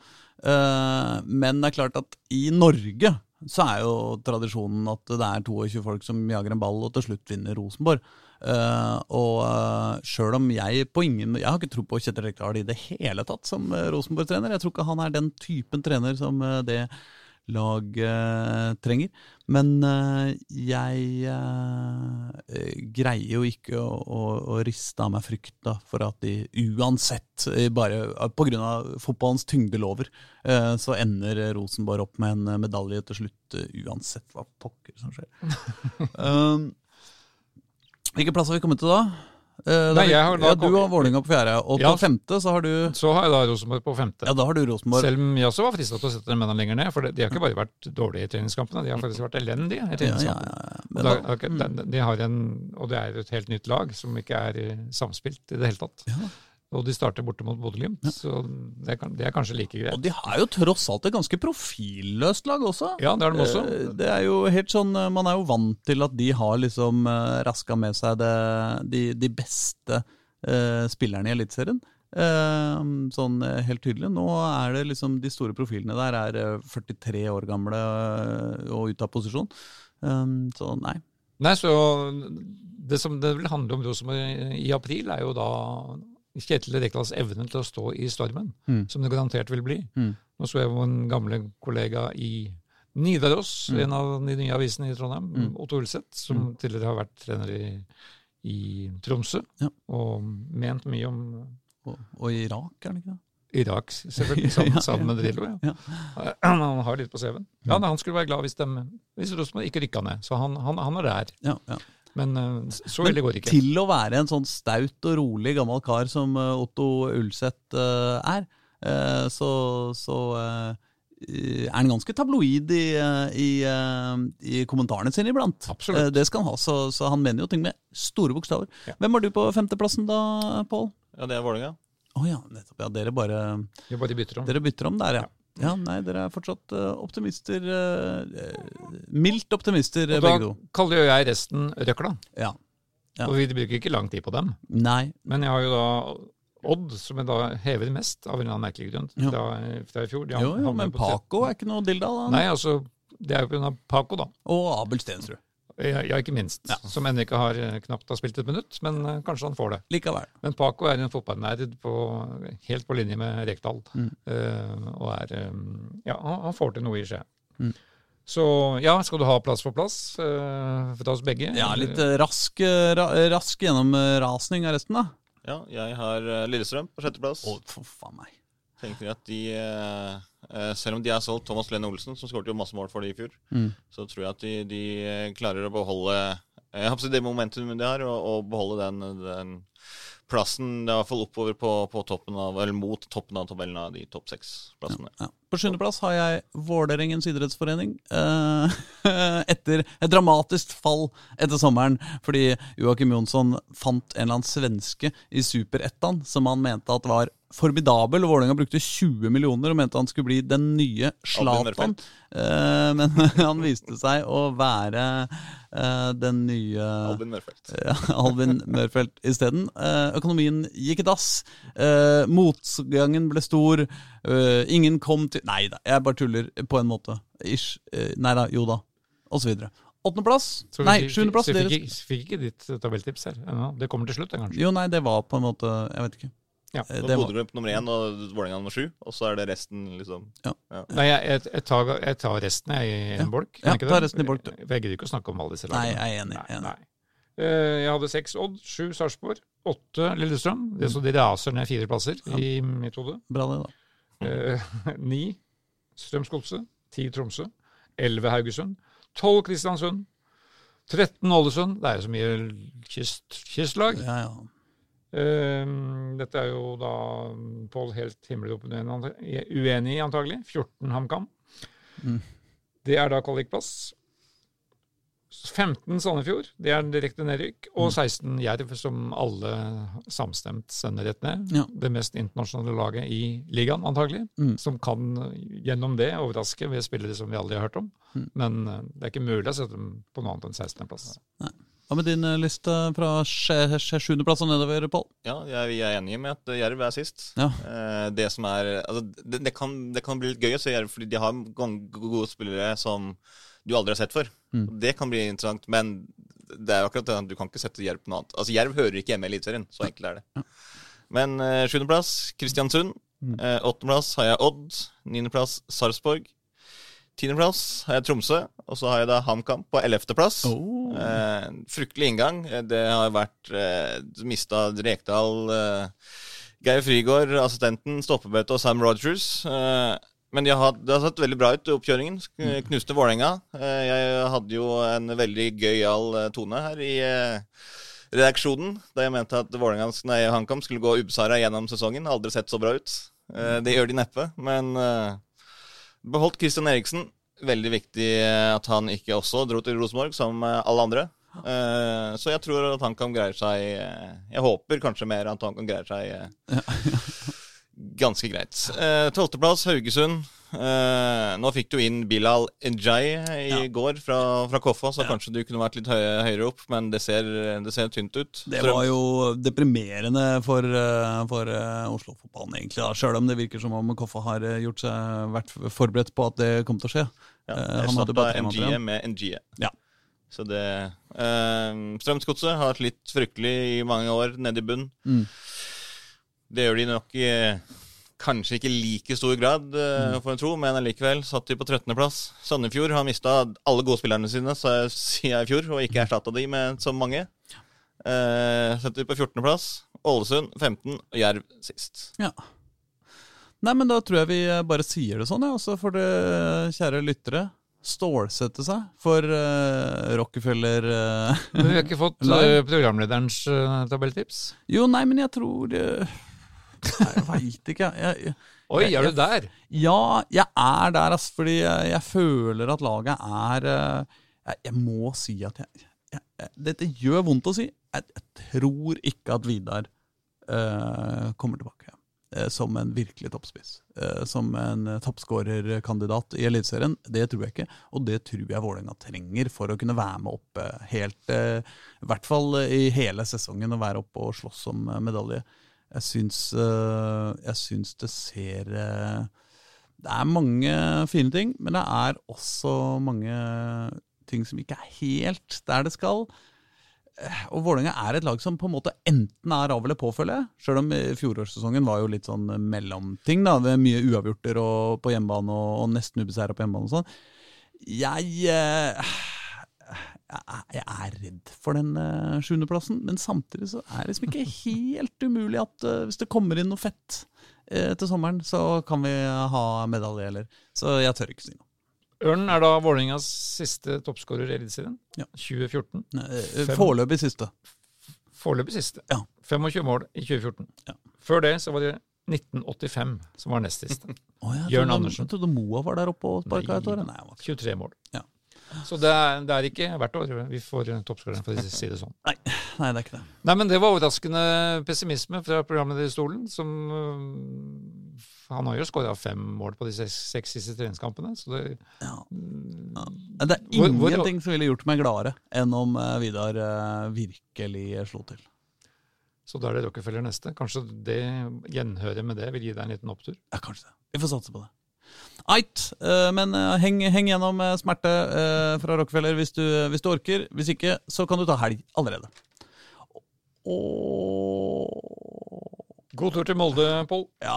Men det er klart at i Norge så er jo tradisjonen at det er 22 folk som jager en ball, og til slutt vinner Rosenborg. Uh, og uh, sjøl om jeg på ingen Jeg har ikke tro på Kjetil Rekdal i det hele tatt som uh, Rosenborg-trener. Jeg tror ikke han er den typen trener som eh, det laget trenger. Men eh, jeg eh, greier jo ikke å, å, å riste av meg frykta for at de uansett, eh, bare pga. fotballens tyngdelover, eh, så ender Rosenborg opp med en medalje til slutt, eh, uansett hva pokker som skjer. um, hvilke plasser har vi kommet til da? Eh, Nei, jeg har da ja, du har Vålerenga på fjerde, og Ja. på femte så har du Så har jeg da Rosenborg på femte. Ja, da har du Rosenborg. Selv om jeg også var frista til å sette dem enda lenger ned. For de har ikke bare vært dårlige i treningskampene, de har faktisk vært elendige i Ja, ja, treningskampene. ja. Da, da, ok, de, en, og det er et helt nytt lag som ikke er samspilt i det hele tatt. Ja. Og de starter borte mot Bodø-Glimt, så det, kan, det er kanskje like greit. Og de har jo tross alt et ganske profilløst lag også. Ja, det har de også. Eh, Det er jo helt sånn, eh, Man er jo vant til at de har liksom eh, raska med seg det, de, de beste eh, spillerne i Eliteserien. Eh, sånn helt tydelig. Nå er det liksom de store profilene der er eh, 43 år gamle og ute av posisjon. Eh, så nei. Nei, så Det som det vil handle om i april, er jo da Kjetil Rekdals evne til å stå i stormen, Mm. som det garantert vil bli. Mm. Nå så jeg vår gamle kollega i Nidaros, Mm. en av de nye avisene i Trondheim, Mm. Otto Ulseth, som tidligere har vært trener i, i Tromsø, Ja. og ment mye om Og, og Irak, er det ikke det? Irak, selvfølgelig, sammen, Ja, sammen med Drillo. Ja. Ja. Han har litt på CV-en. Ja, Han skulle være glad hvis, de, hvis Rosenborg ikke rykka ned, så han, han, han er der. Ja, ja. Men eh, så ille går det ikke. til å være en sånn staut og rolig gammel kar som eh, Otto Ulseth eh, er, eh, så, så er han ganske tabloid i, i, i kommentarene sine iblant. Absolutt. Det skal han ha, så, så han mener jo ting med store bokstaver. Ja. Hvem var du på femteplassen da, Pål? Ja, det er Vålerenga. Å ja, nettopp. Ja, dere bare bare bytter om. Dere bytter om der, ja. Ja, nei, dere er fortsatt eh, optimister. eh, mildt optimister, da begge to. kaller jo jeg resten røkla. Ja. Ja. Og vi bruker ikke lang tid på dem. Nei. Men jeg har jo da Odd, som jeg da hever mest, av en eller annen merkelig grunn, fra, fra i fjor. Jo, jo, men Paco er ikke noe dilda, da. Nei, altså, det er jo pga. Paco, da. Og Abel Stensrud. Ja, ja, ikke minst. Ja. Som ennå ikke har eh, knapt har spilt et minutt, men eh, kanskje han får det. Likevel. Men Paco er en fotballnerd helt på linje med Rekdal. Mm. Uh, og er Ja, han, får til noe i Skje. Mm. Så ja, skal du ha plass for plass uh, for oss begge? Ja, litt rask, ra, rask gjennomrasning av resten, da. Ja, jeg har Lillestrøm på sjetteplass. Å, for faen meg. Tenker at de, eh, Selv om de har solgt Thomas Lene Olsen, som skåret jo masse mål for de i fjor, Mm. så tror jeg at de, de eh, klarer å beholde eh, jeg håper det momentumet de har, og, og beholde den, den plassen. Det er i hvert fall oppover på, på toppen av, eller mot toppen av tabellen av de topp seks-plassene. Ja. På sjuendeplass har jeg Vålerengens idrettsforening. eh, etter et dramatisk fall etter sommeren, fordi Joakim Jonsson fant en eller annen svenske i Superettan som han mente at var formidabel. Vålerenga brukte 20 millioner og mente han skulle bli den nye Albin Zlatan. Eh, men han viste seg å være eh, den nye Albin Mørfelt. Ja, Alvin Mørfelt isteden. Eh, økonomien gikk i dass. Eh, motgangen ble stor. Eh, ingen kom til Nei da, jeg bare tuller på en måte. Ish. Eh, nei da, jo da. Og så videre. Åttendeplass? Nei, sjuendeplass. Så vi fikk, ikke- fikk ikke ditt eh, tabelltips her ennå. Det kommer til slutt, det, kanskje. Jo, nei, det var på en måte Jeg vet ikke. Ja. Eh, Så det var, Bodø-Glimt nummer én og Vålerenga nummer sju, og så er det resten, liksom. Nei, jeg, jeg, tar, jeg tar resten jeg, i en Ja. bolk. kan Ja, ta resten i bolk, du. Jeg gidder ikke å snakke om alle disse Nei, jeg er enig, Nei, enig. nei. Eh, Jeg hadde seks Odd, sju Sarpsborg, åtte Lillestrøm. Det er så de raser ned fire plasser Ja. i mitt hode. bra, det, da. Eh, Ni Strømsgodset, ti Tromsø, elleve Haugesund, tolv Kristiansund, 13 Ålesund. Det er jo så mye kyst, kystlag. Ja, ja. Um, dette er jo da Pål helt himmelropt uenig i, antagelig. 14 HamKam. Mm. Det er da kvalikplass. 15 Sandefjord, det er direkte nedrykk. Og 16 Jerv, som alle samstemt sender rett ned. Ja. Det mest internasjonale laget i ligaen, antagelig. Mm. Som kan gjennom det overraske ved spillere som vi aldri har hørt om. Mm. Men eh, det er ikke mulig å sette dem på noe annet enn 16.-plass. Hva med din eh, liste fra 7.-plass og nedover, Pål? Ja, jeg, vi er enige med at Jerv er sist. Ja. Eh, det som er altså, det, det, kan, det kan bli litt gøy å se Jerv, fordi de har gode spillere som du aldri har sett før. Mm. Det kan bli interessant, men det er jo akkurat det du kan ikke sette Jerv på noe annet. Altså, Jerv hører ikke hjemme i Eliteserien, så enkelt er det. Men uh, sjuendeplass Kristiansund. Mm. Eh, har jeg Odd. Niendeplass Sarpsborg. Tiendeplass har jeg Tromsø. Og så har jeg da HamKam på ellevteplass. Oh. Eh, fryktelig inngang. Eh, Det har vært eh, mista Rekdal, eh, Geir Frigård, assistenten, stoppebøte og Sam Rogers. Eh, men jeg har, det har sett veldig bra ut i oppkjøringen. Knuste Vålerenga. Eh, jeg hadde jo en veldig gøyal eh, tone her i eh, redaksjonen da jeg mente at Vålerengas- HamKam skulle gå ubeseiret gjennom sesongen. Aldri sett så bra ut. Det gjør de neppe, men eh, beholdt Christian Eriksen. Veldig viktig at han ikke også dro til Rosenborg, som alle andre. Så jeg tror at han kan greie seg Jeg håper kanskje mer at han kan greie seg ganske greit. Eh, Tolvteplass, Haugesund. Eh, nå fikk du inn Bilal Njay i Ja. går fra, fra Koffa, så kanskje du kunne vært litt høy, høyere opp, men det ser, det ser tynt ut. Det var jo deprimerende for, eh, for Oslo-fotballen, egentlig. da. Sjøl om det virker som om Koffa har gjort seg, vært forberedt på at det kom til å skje. Ja, erstatta tre måneder NG med NGE. Ja. Så det eh, Strømsgodset har slitt fryktelig i mange år, nede i bunn. Mm. Det gjør de nok i kanskje ikke like stor grad, uh, Mm. får en tro, men allikevel satt de på 13.-plass. Sandefjord har mista alle gode spillerne sine sa- siden i fjor, og ikke erstatta de med så mange. Uh, setter de på 14.-plass. Ålesund 15, og Jerv sist. Ja. Nei, men da tror jeg vi eh, bare sier det sånn, ja. også for får det, kjære lyttere, stålsette seg for uh, Rockefeller uh, Men vi har ikke fått eh, programlederens uh, tabelltips. Jo, nei, men jeg tror nei, Jeg veit ikke, jeg. jeg Oi, er du der? Ja, jeg er der, altså, fordi jeg, jeg føler at laget er eh, jeg, må si at Dette gjør vondt å si. Jeg, tror ikke at Vidar uh, kommer tilbake uh, som en virkelig toppspiss. Uh, som en toppskårerkandidat i Eliteserien. Det tror jeg ikke, og det tror jeg Vålerenga trenger for å kunne være med oppe helt I hvert fall i hele sesongen og være oppe og slåss om medalje. Jeg syns, eh, jeg syns det ser eh, Det er mange fine ting, men det er også mange ting som ikke er helt der det skal. Eh, Og Vålerenga er et lag som på en måte enten er av eller på, føler. Sjøl om fjorårssesongen var jo litt sånn mellomting, da. Med mye uavgjorter på hjemmebane og, og nesten ubeseira på hjemmebane og sånn. Jeg, jeg er- redd for den eh, sjuendeplassen, men samtidig så er det liksom ikke helt umulig at eh, hvis det kommer inn noe fett eh, til sommeren, så kan vi ha medalje, eller Så jeg tør ikke si noe. Ørnen er da Vålerengas siste toppskårer i Eliteserien. Ja. 2014. Eh, Fem. Foreløpig siste. Foreløpig siste. Ja. 25 mål i 2014. Ja. Før det så var det 1985 som var nest siste. oh, Jørn Andersen. Jeg trodde Moa var der oppe og sparka et år. Nei, han var ikke. 23 mål. Ja. Så det er, det er ikke hvert år vi får toppskåreren, for å si det sånn. Nei, det er ikke det. Nei, men det var overraskende pessimisme fra programlederstolen, som øh, Han har jo skåra fem mål på de seks, siste treningskampene, så det Ja. Ja. Det er Hvor- hvor- ingenting som ville gjort meg gladere enn om eh, Vidar eh, virkelig slo til. Så da er det Rockefeller neste. Kanskje det gjenhøret med det vil gi deg en liten opptur. Ja, kanskje det. Vi får satse på det. Eit, eh, men eh, heng, heng gjennom smerte eh, fra Rockefeller hvis du, hvis du orker. Hvis ikke, så kan du ta helg allerede. Og God tur til Molde, Pål. Ja,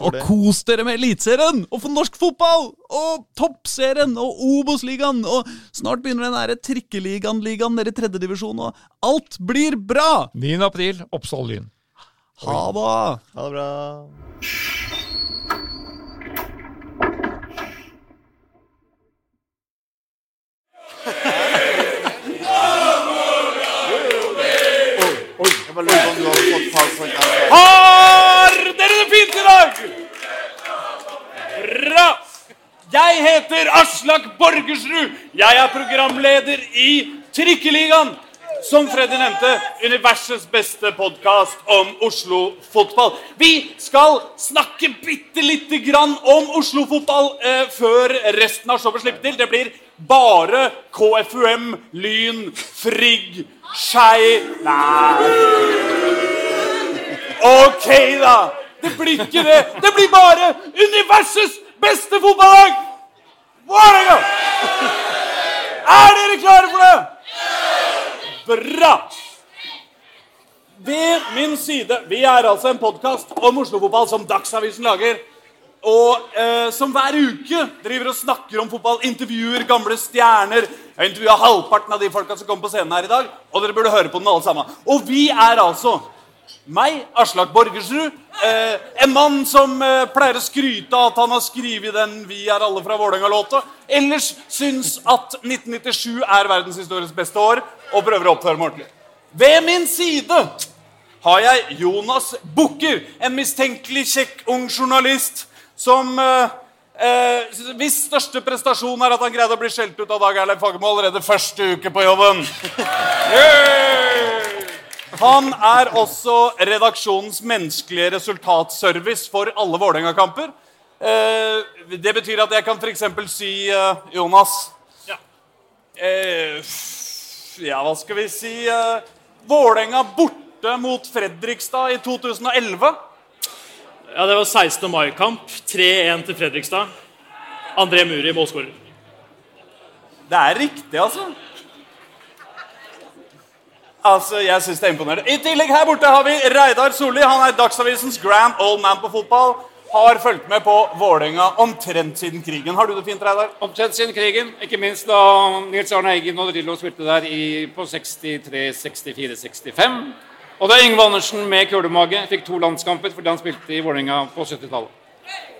og kos dere med Eliteserien! Og for norsk fotball! Og Toppserien! Og Obos-ligaen! Og snart begynner den der trikkeligaen-ligaen nede i tredjedivisjon, og alt blir bra! 9. april, Oppsal Lyn. Ha det! Ha det bra. Jeg bare lurer på om du har fått altså. Har dere det fint i dag? Bra! Jeg heter Aslak Borgersrud. Jeg er programleder i Trikkeligaen. Som Freddy nevnte, universets beste podkast om Oslo-fotball. Vi skal snakke bitte lite grann om Oslo-fotball eh, før resten av showet slipper til. Det blir bare KFUM, Lyn, Frigg, Skei Nei. Ok, da. Det blir ikke det. Det blir bare universets beste fotballag! Vålerenga! Er dere klare for det? Bra! Ved min side Vi er altså en podkast om Oslo-fotball som Dagsavisen lager. Og eh, som hver uke driver og snakker om fotball, intervjuer gamle stjerner. Jeg intervjua halvparten av de folka som kommer på scenen her i dag. Og dere burde høre på den alle sammen. Og vi er altså meg, Aslak Borgersrud. Eh, en mann som eh, pleier å skryte av at han har skrevet den 'Vi er alle fra Vålerenga'-låta. Ellers syns at 1997 er verdenshistoriens beste år, og prøver å oppføre meg ordentlig. Ved min side har jeg Jonas Bukker, en mistenkelig kjekk ung journalist som eh, Eh, hvis største prestasjon er at han greide å bli skjelt ut av Dag Erlend Fagermo allerede første uke på jobben. Han er også redaksjonens menneskelige resultatservice for alle Vålerenga-kamper. Eh, det betyr at jeg kan f.eks. si eh, Jonas Ja. eh, Ja, hva skal vi si eh, Vålerenga borte mot Fredrikstad i 2011. Ja, Det var 16. mai-kamp. 3-1 til Fredrikstad. André Muri målskårer. Det er riktig, altså. Altså, Jeg syns det er imponerende. I tillegg her borte har vi Reidar Solli. Han er Dagsavisens grand old man på fotball. Har fulgt med på Vålerenga omtrent siden krigen. Har du det fint, Reidar? Omtrent siden krigen, ikke minst da Nils Arne Eggen og Drillo spilte der i, på 63, 64, 65. Og da Yngve Andersen med kulemage fikk to landskamper fordi han spilte i Vålerenga på 70-tallet.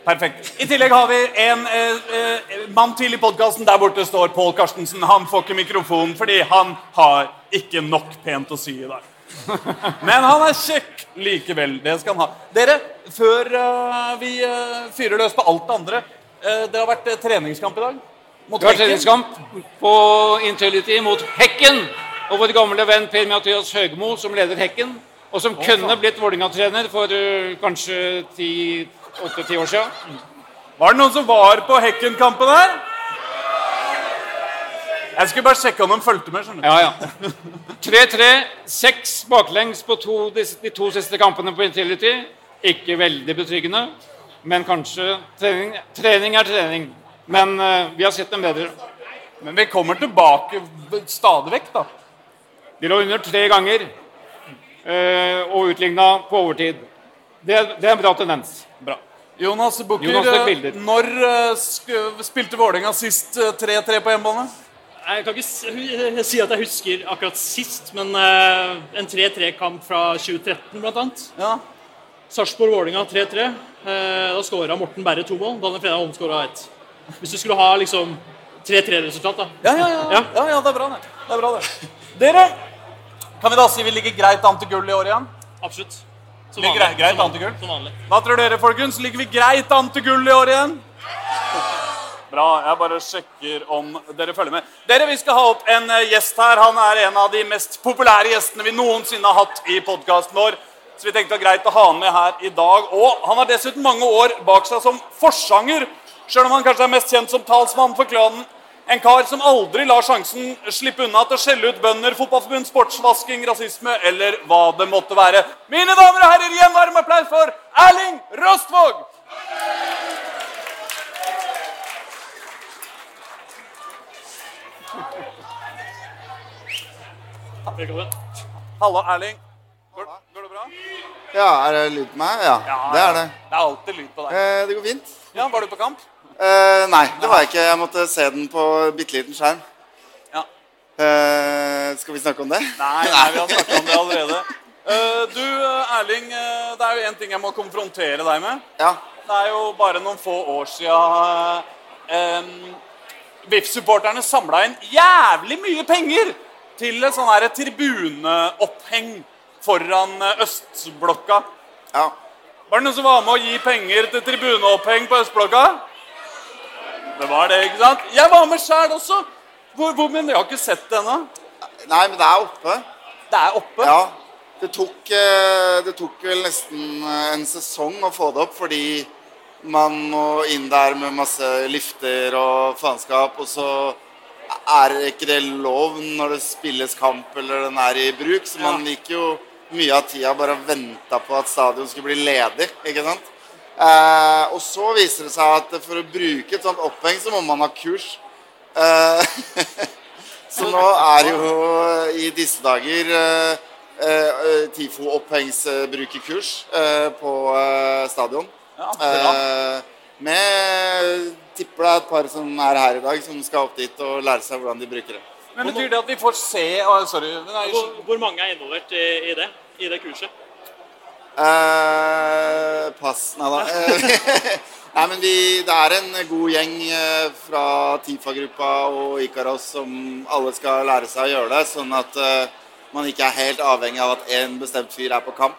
Perfekt. I tillegg har vi en eh, eh, mann til i podkasten. Der borte står Pål Karstensen. Han får ikke mikrofonen fordi han har ikke nok pent å si i dag. Men han er kjekk likevel. Det skal han ha. Dere, før eh, vi eh, fyrer løs på alt det andre eh, Det har vært treningskamp i dag. Mot Det har vært treningskamp på Intility mot Hekken. Og vår gamle venn Per Mathias Høgmo som leder Hekken. Og som kunne blitt Vålerenga-trener for øh, kanskje åtte-ti år siden. Var det noen som var på Hekken-kampen her? Jeg skulle bare sjekke om de fulgte med. skjønner du. Ja, ja. 3-3, seks baklengs på to, de, de to siste kampene på Intility. Ikke veldig betryggende, men kanskje trening, trening er trening. Men uh, vi har sett dem bedre. Men vi kommer tilbake stadig vekk, da. De lå under tre ganger eh, og utligna på overtid. Det, det er en bra tendens. Bra. Jonas Bukker, eh, når eh, spilte Vålerenga sist eh, 3-3 på hjemmebane? Jeg kan ikke si at jeg husker akkurat sist, men eh, en 3-3-kamp fra 2013 blant annet. Ja. Sarpsborg-Vålerenga 3-3. Eh, da skåra Morten Berre to mål. Danne Fredrik Holm skåra ett. Hvis du skulle ha liksom 3-3-resultat, da. Ja, ja, Ja. ja, ja, det er bra, det. det, er bra, det. Dere, kan vi da si vi ligger greit an til gull i år igjen? Absolutt. Som Ligger greit, greit Som an til gull? Som vanlig. Hva tror dere, folkens? Ligger vi greit an til gull i år igjen? Bra. Jeg bare sjekker om dere følger med. Dere, Vi skal ha opp en eh, gjest her. Han er en av de mest populære gjestene vi noensinne har hatt i podkasten vår. Så vi tenkte det var greit å ha han med her i dag. Og han har dessuten mange år bak seg som forsanger, sjøl om han kanskje er mest kjent som talsmann for klanen. En kar som aldri lar sjansen slippe unna til å skjelle ut bønder, fotballforbund, sportsvasking, rasisme eller hva det måtte være. Mine damer og herrer, gi en varm applaus for Erling Rostvåg! Velkommen. Hallo, Erling. Går, går det bra? Ja, er det lyd på meg? Ja, det er det. Det er alltid lyd på deg. Eh, det går fint. Ja, Var du på kamp? Eh, nei, det var jeg ikke. Jeg måtte se den på bitte liten skjerm. Ja. Uh, skal vi snakke om det? Nei, nei vi har snakka om det allerede. Uh, du, Erling, det er jo én ting jeg må konfrontere deg med. Ja. Det er jo bare noen få år sia uh, VIF-supporterne samla inn jævlig mye penger til et sånn tribuneoppheng foran østblokka. ja. Var det noen som var med å gi penger til tribuneoppheng på østblokka? Det var det, ikke sant? Jeg var med sjæl også. Hvor, hvor, men jeg har ikke sett det ennå. Nei, men det er oppe. Det er oppe. Ja. Det tok, eh, det tok vel nesten eh, en sesong å få det opp, fordi man må inn der med masse lifter og faenskap, og så er ikke det lov når det spilles kamp eller den er i bruk. Så man gikk jo mye av tida bare og venta på at stadion skulle bli ledig. ikke sant? Eh, og så viser det seg at for å bruke et sånt oppheng, så må man ha kurs. Eh, så nå er jo i disse dager eh, eh, TIFO-opphengssbrukerkurs eh, på eh, stadion. Ja. Eh, med tipper det er et par som er her i dag, som skal opp dit og lære seg hvordan de bruker det. Men Betyr det at vi får se oh, Sorry. Nei, Hvor, hvor mange er involvert i, i det? I det kurset? Eh, pass Nei da. Nei, men vi, det er en god gjeng eh, fra Tifa-gruppa og Ikaros som alle skal lære seg å gjøre det, sånn at uh, man ikke er helt avhengig av at én bestemt fyr er på kamp.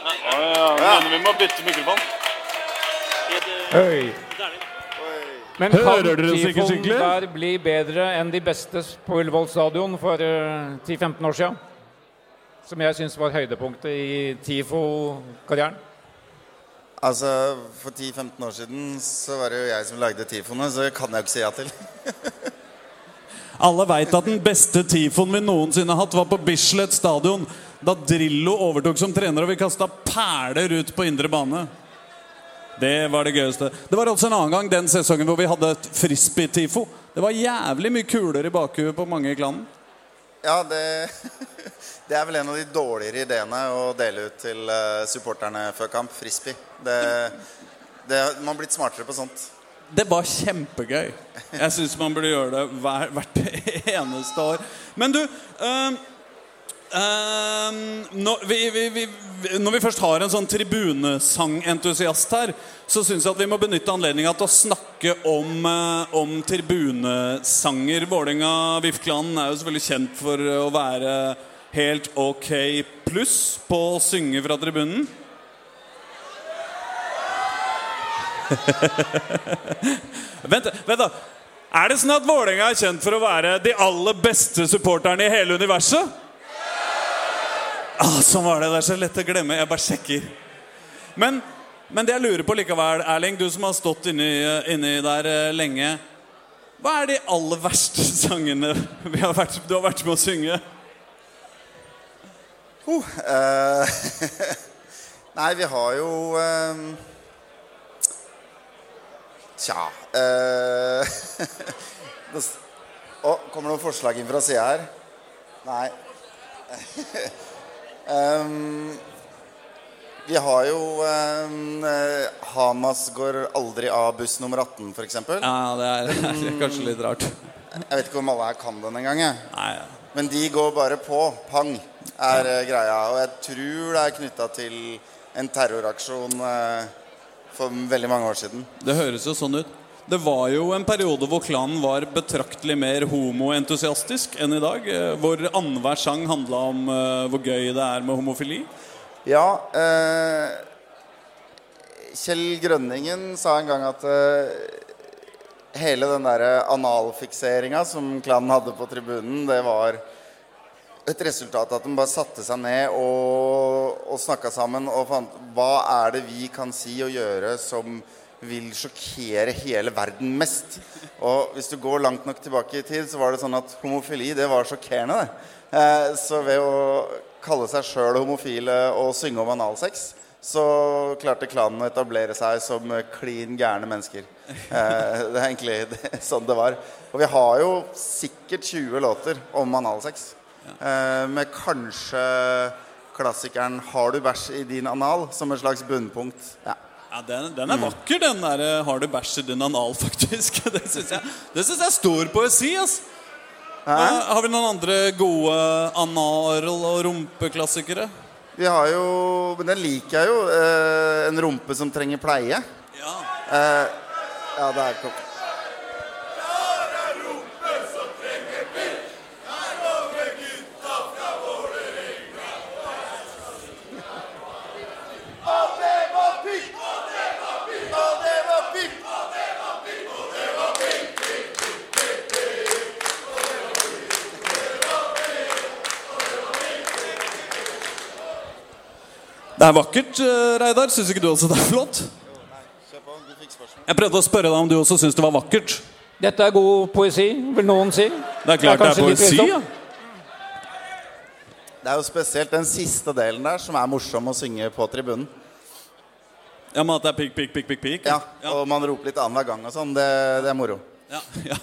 ja, men vi må bytte mikrofon. I. Men kan Hører dere oss ikke Tifoen der bli bedre enn de beste på Ullevål stadion for eh, 10-15 år siden? Som jeg syns var høydepunktet i TIFO-karrieren. Altså, For 10-15 år siden så var det jo jeg som lagde tifoene, så det kan jeg jo ikke si ja til. Alle veit at den beste tifoen vi noensinne har hatt, var på Bislett stadion. Da Drillo overtok som trener og vi kasta perler ut på indre bane. Det var det gøyeste. Det var også en annen gang den sesongen hvor vi hadde et frisbee-tifo. Det var jævlig mye kuler i bakhuet på mange i klanen. Ja, det, det er vel en av de dårligere ideene å dele ut til eh, supporterne før kamp. Frisbee. Det, det, man har blitt smartere på sånt. Det var kjempegøy. Jeg syns man burde gjøre det hver, hvert eneste år. Men du øhm, øhm, når, vi, vi, vi, når vi først har en sånn tribunesangentusiast her, så syns jeg at vi må benytte anledninga til å snakke om, eh, om tribunesanger. Vålerenga VIF-klanen er jo selvfølgelig kjent for å være helt ok pluss på å synge fra tribunen. Vent, vent da. Er det sånn at Vålerenga er kjent for å være de aller beste supporterne i hele universet? Ah, sånn var det. Det er så lett å glemme. Jeg bare sjekker. Men, men det jeg lurer på likevel, Erling, du som har stått inni, inni der eh, lenge Hva er de aller verste sangene har vært, du har vært med å synge? Eh, nei, vi har jo eh, Tja s- Å, kommer det noen forslag inn fra sida her? Nei. um, vi har jo eh, Hamas går aldri av buss nummer 18, f.eks. Ja, det er, det er kanskje litt rart. Jeg vet ikke om alle her kan den engang. Men de går bare på. Pang er eh, greia. Og jeg tror det er knytta til en terroraksjon eh, for veldig mange år siden. Det høres jo sånn ut. Det var jo en periode hvor klanen var betraktelig mer homoentusiastisk enn i dag. eh, Hvor annenhver sang handla om hvor gøy det er med homofili. Ja, eh, Kjell Grønningen sa en gang at eh, hele den derre analfikseringa som klanen hadde på tribunen, det var et resultat at de bare satte seg ned og, og snakka sammen og fant hva er det vi kan si og gjøre som vil sjokkere hele verden mest. Og hvis du går langt nok tilbake i tid, så var det sånn at homofili det var sjokkerende. det. Eh, så ved å kalle seg sjøl homofile og synge om analsex, så klarte klanen å etablere seg som klin gærne mennesker. Eh, det er egentlig det, sånn det var. Og vi har jo sikkert 20 låter om analsex. Eh, med kanskje klassikeren 'Har du bæsj i din anal?' som et slags bunnpunkt. Ja. Ja, Den, den er vakker, den der eh, 'Har du bæsj i din anal', faktisk. Det syns jeg, det synes jeg er stor poesi. ass. Hæ? har vi noen andre gode anal- og rumpeklassikere? Vi har jo Men den liker jeg jo. Eh, en rumpe som trenger pleie. Ja. Eh, ja, det er Det er vakkert, eh, Reidar. Syns ikke du også det er flott? Jeg prøvde å spørre deg om du også syns det var vakkert. Dette er god poesi, vil noen si. Det er klart det er det er poesi. Ja. Det er jo spesielt den siste delen der som er morsom å synge på tribunen. ja, Men at det er pikk, pikk, pikk, pikk, pikk? Ja, Og man roper litt annenhver gang og sånn. Det, det er moro. Ja, ja.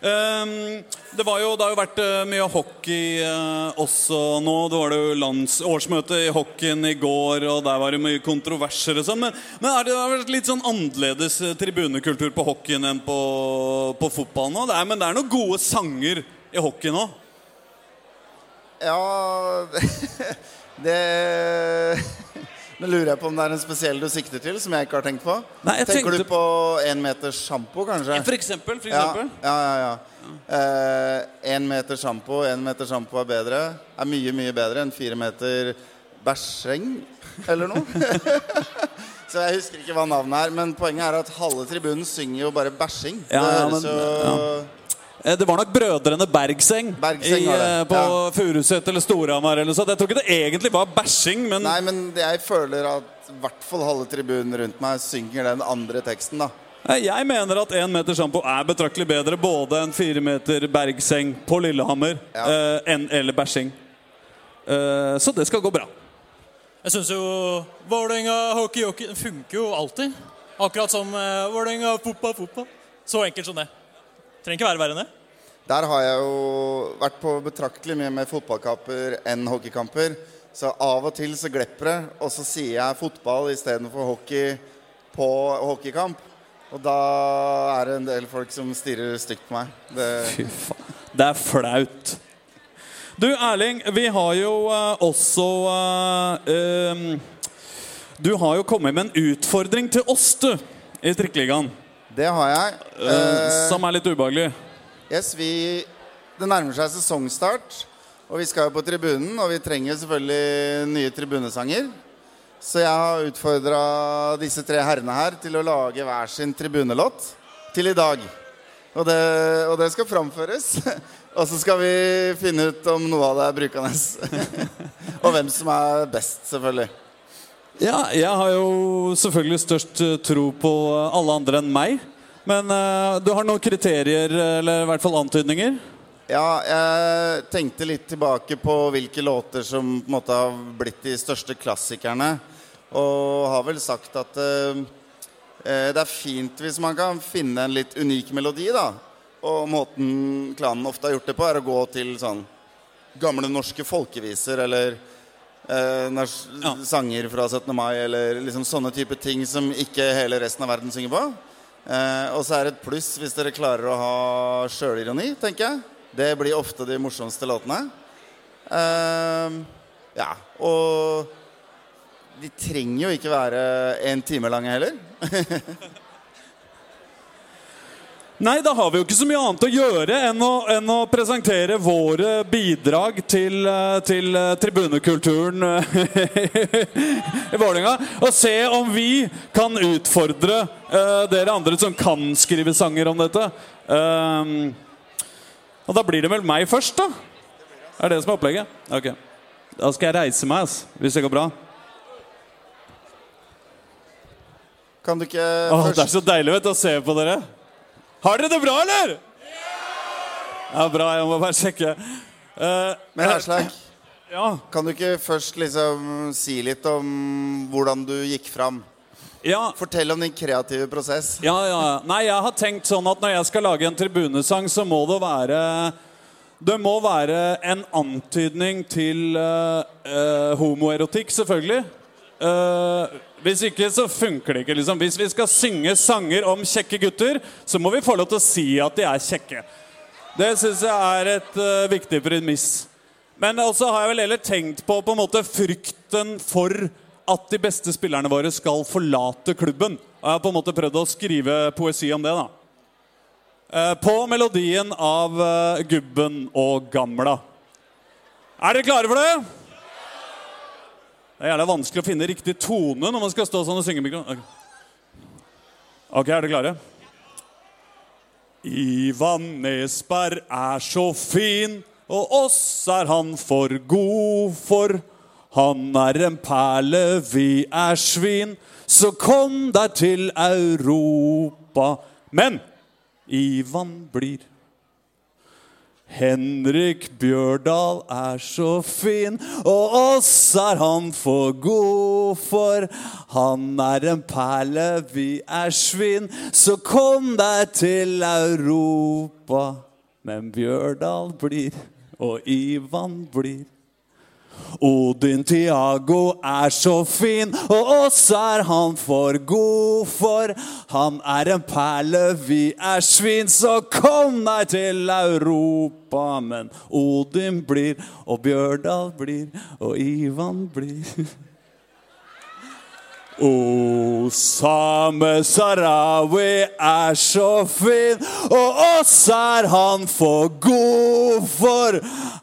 Ehm, det, jo, det har jo vært eh, mye hockey eh, også nå. Det var det jo lands årsmøte i hockeyen i går, og der var det mye kontroverser og sånn. Men, men er det har vært litt sånn annerledes eh, tribunekultur på hockeyen enn på, på fotballen nå? Det er, men det er noen gode sanger i hockey nå. Ja Det Nå lurer jeg på om det er en spesiell du sikter til, som jeg ikke har tenkt på. Nei, Tenker tenkte- du på én meters sjampo, kanskje? For eksempel. For Ja, eksempel. ja, ja. ja. Én meter sjampo, én meter sjampo er bedre. Er mye, mye bedre enn fire meter bæsjeng eller noe. Så jeg husker ikke hva navnet er. Men poenget er at halve tribunen synger jo bare bæsjing. Ja, det ja, høres men- jo Eh, Det var nok brødrene Bergseng, Bergseng i, eh, på ja. Furuset eller Storhamar. eller sånt. Jeg tror ikke det egentlig var bæsjing, men Nei, men jeg føler at i hvert fall halve tribunen rundt meg synger den andre teksten, da. Eh, jeg mener at én meter sjampo er betraktelig bedre både enn fire meter Bergseng på Lillehammer Ja. eh, enn eller bæsjing. Eh, så det skal gå bra. Jeg syns jo Vålerenga hockey hockey den funker jo alltid. Akkurat som uh, Vålerenga fotball. Så enkelt som det. Trenger ikke være verre enn det. Der har jeg jo vært på betraktelig mye mer fotballkamper enn hockeykamper. Så av og til så glepper det, og så sier jeg fotball istedenfor hockey på hockeykamp. Og da er det en del folk som stirrer stygt på meg. Det, Fy faen. Det er flaut. Du Erling, vi har jo uh, også uh, um, Du har jo kommet med en utfordring til oss, du, i Trikkeligaen. Det har jeg. Eh, som er litt ubehagelig. Yes, vi, det nærmer seg sesongstart, og vi skal jo på tribunen. Og vi trenger selvfølgelig nye tribunesanger. Så jeg har utfordra disse tre herrene her til å lage hver sin tribunelåt til i dag. Og det, og det skal framføres. Og så skal vi finne ut om noe av det er brukende. og hvem som er best, selvfølgelig. Ja, jeg har jo selvfølgelig størst eh, tro på eh, alle andre enn meg. Men uh, du har noen kriterier, eller i hvert fall antydninger? Ja, jeg tenkte litt tilbake på hvilke låter som på en måte har blitt de største klassikerne. Og har vel sagt at eh, det er fint hvis man kan finne en litt unik melodi, da. Og måten klanen ofte har gjort det på, er å gå til sånn gamle norske folkeviser eller eh, Ja. sanger fra 17. mai eller liksom sånne type ting som ikke hele resten av verden synger på. Eh, og så er det et pluss hvis dere klarer å ha sjølironi, tenker jeg. Det blir ofte de morsomste låtene. Eh, ja, og de trenger jo ikke være en time lange heller. Nei, da har vi jo ikke så mye annet å gjøre enn å, enn å presentere våre bidrag til, eh, til eh, tribunekulturen eh, i Vålerenga. Og se om vi kan utfordre uh, dere andre som kan skrive sanger om dette. Ehm, og da blir det vel meg først, da? Er det som er opplegget? Ok. Da skal jeg reise meg, ass, hvis det går bra. Kan du ikke Åh, det er så deilig vet du, å se på dere. Har dere det bra, eller? Ja, bra. Jeg må bare sjekke. Eh, Men Herslag, ja. kan du ikke først liksom si litt om hvordan du gikk fram? Ja, Fortell om din kreative prosess. ja, ja. Nei, jeg har tenkt sånn at når jeg skal lage en tribunesang, så må det være Det må være en antydning til uh, uh, homoerotikk, selvfølgelig. Eh, hvis ikke så funker det ikke. liksom Hvis vi skal synge sanger om kjekke gutter, så må vi få lov til å si at de er kjekke. Det syns jeg er et uh, viktig premiss. Men også har jeg vel heller tenkt på på en måte frykten for at de beste spillerne våre skal forlate klubben. Og jeg har på en måte prøvd å skrive poesi om det. da. Uh, På melodien av uh, Gubben og Gamla. Er dere klare for det? Det er jævla vanskelig å finne riktig tone når man skal stå sånn og synge. mikro- Ok, Ok, er dere klare? Ivan Nesberg er så fin, og oss er han for god for. Han er en perle, vi er svin, så kom deg til Europa. Men Ivan blir. Henrik Bjørdal er så fin, og oss er han for god for. Han er en perle, vi er svin, så kom deg til Europa. Men Bjørdal blir, og Ivan blir. Odin Tiago er så fin, og oss er han for god for. Han er en perle, vi er svin, så kom deg til Europa. Men Odin blir, og Bjørdal blir, og Ivan blir. Osame Sarawi er så fin, og oss er han for god for.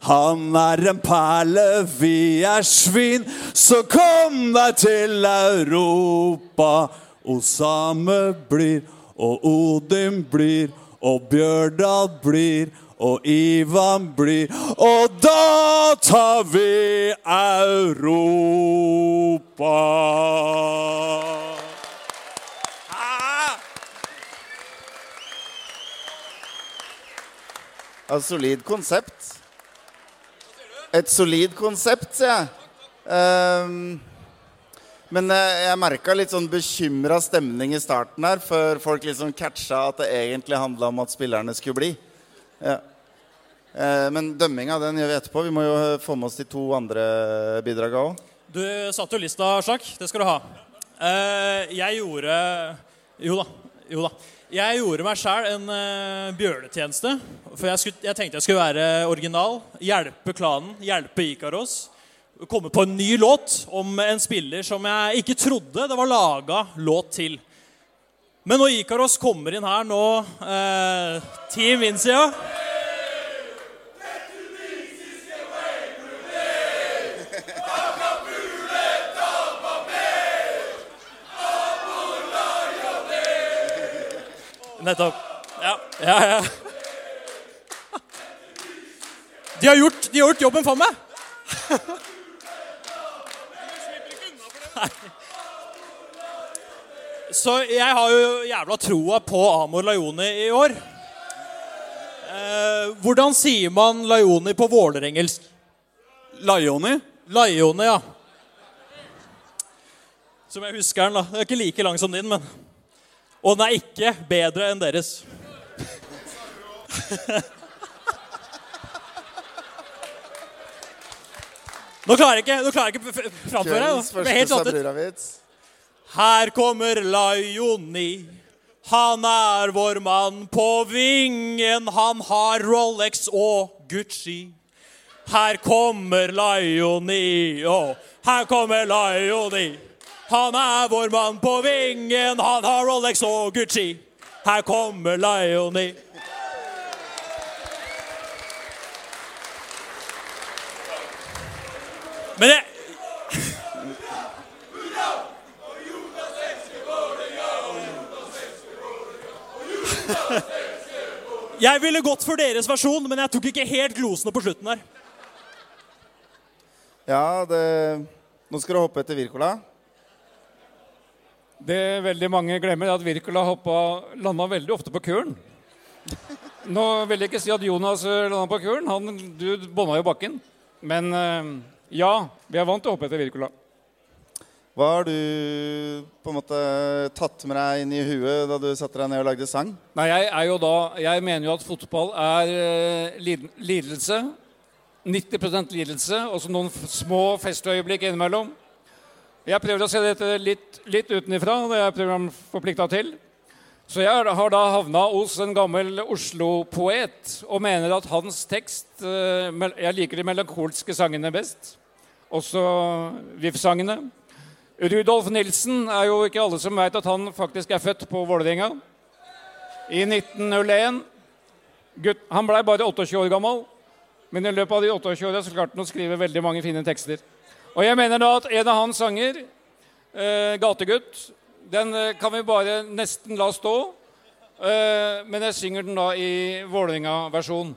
Han er en perle, vi er svin, så kom deg til Europa. Osame blir, og Odin blir, og Bjørdal blir. Og Ivan blir, og da tar vi Europa. Et solid konsept. Et solid konsept, sier jeg. Um, men eh, jeg merka litt sånn bekymra stemning i starten her, før folk liksom catcha at det egentlig handla om at spillerne skulle bli. Ja. Eh, men dømminga den gjør vi etterpå. Vi må jo eh, få med oss de to andre bidraga òg. Du satte jo lista, Sjakk. Det skal du ha. Eh, jeg gjorde Jo da. Jo da. Jeg gjorde meg sjæl en bjørnetjeneste. For jeg, skulle, jeg, tenkte jeg skulle være original. Hjelpe klanen, hjelpe Ikaros. Komme på en ny låt om en spiller som jeg ikke trodde det var laga låt til. Men når Ikaros kommer inn her nå, eh, Team Vincia Nettopp. Ja, ja, ja. De har gjort, de har gjort jobben for meg. Så jeg har jo jævla troa på Amor Lajoni i år. Eh, hvordan sier man Lajoni på vålerengelsk? Lajoni? Lajoni, ja. Som jeg husker den, da. Den er ikke like lang som din, men Og den er ikke bedre enn deres. Nå klarer jeg ikke, nå klarer jeg ikke framføre. Jeg første. Sabura-vits. Her kommer Laioni. Han er vår mann på vingen. Han har Rolex og Gucci. Her kommer Laioni, og her kommer Laioni. Han er vår mann på vingen. Han har Rolex og Gucci. Her kommer Laioni. Men det Jeg ville gått for deres versjon, men jeg tok ikke helt glosene på slutten der. Ja, det Nå skal du hoppe etter Wirkola. Det veldig mange glemmer, er at Wirkola landa veldig ofte på kuren. Nå vil jeg ikke si at Jonas eh, landa på kuren. Han, du bånda jo bakken. Men eh, ja, vi er vant til å hoppe etter Wirkola. Hva har du på en måte tatt med deg inn i huet da du satte deg ned og lagde sang? Nei, jeg er jo da Jeg mener jo at fotball er uh, lidelse. 90% lidelse, og så noen små festøyeblikk innimellom. Jeg prøver å se dette litt, litt utenifra, det er programforplikta til. Så jeg har da havna hos en gammel Oslo-poet og mener at hans tekst uh, Jeg liker de melankolske sangene best. Også VIF-sangene. Rudolf Nilsen er jo ikke alle som veit at han faktisk er født på Vålerenga. I 1901. Gutt, han blei bare 28 år gammel, men i løpet av de 28 åra klarte han å skrive veldig mange fine tekster. Og jeg mener da at en av hans sanger, eh, 'Gategutt', den eh, kan vi bare nesten la stå. Eh, men jeg synger den da i Vålerenga-versjon.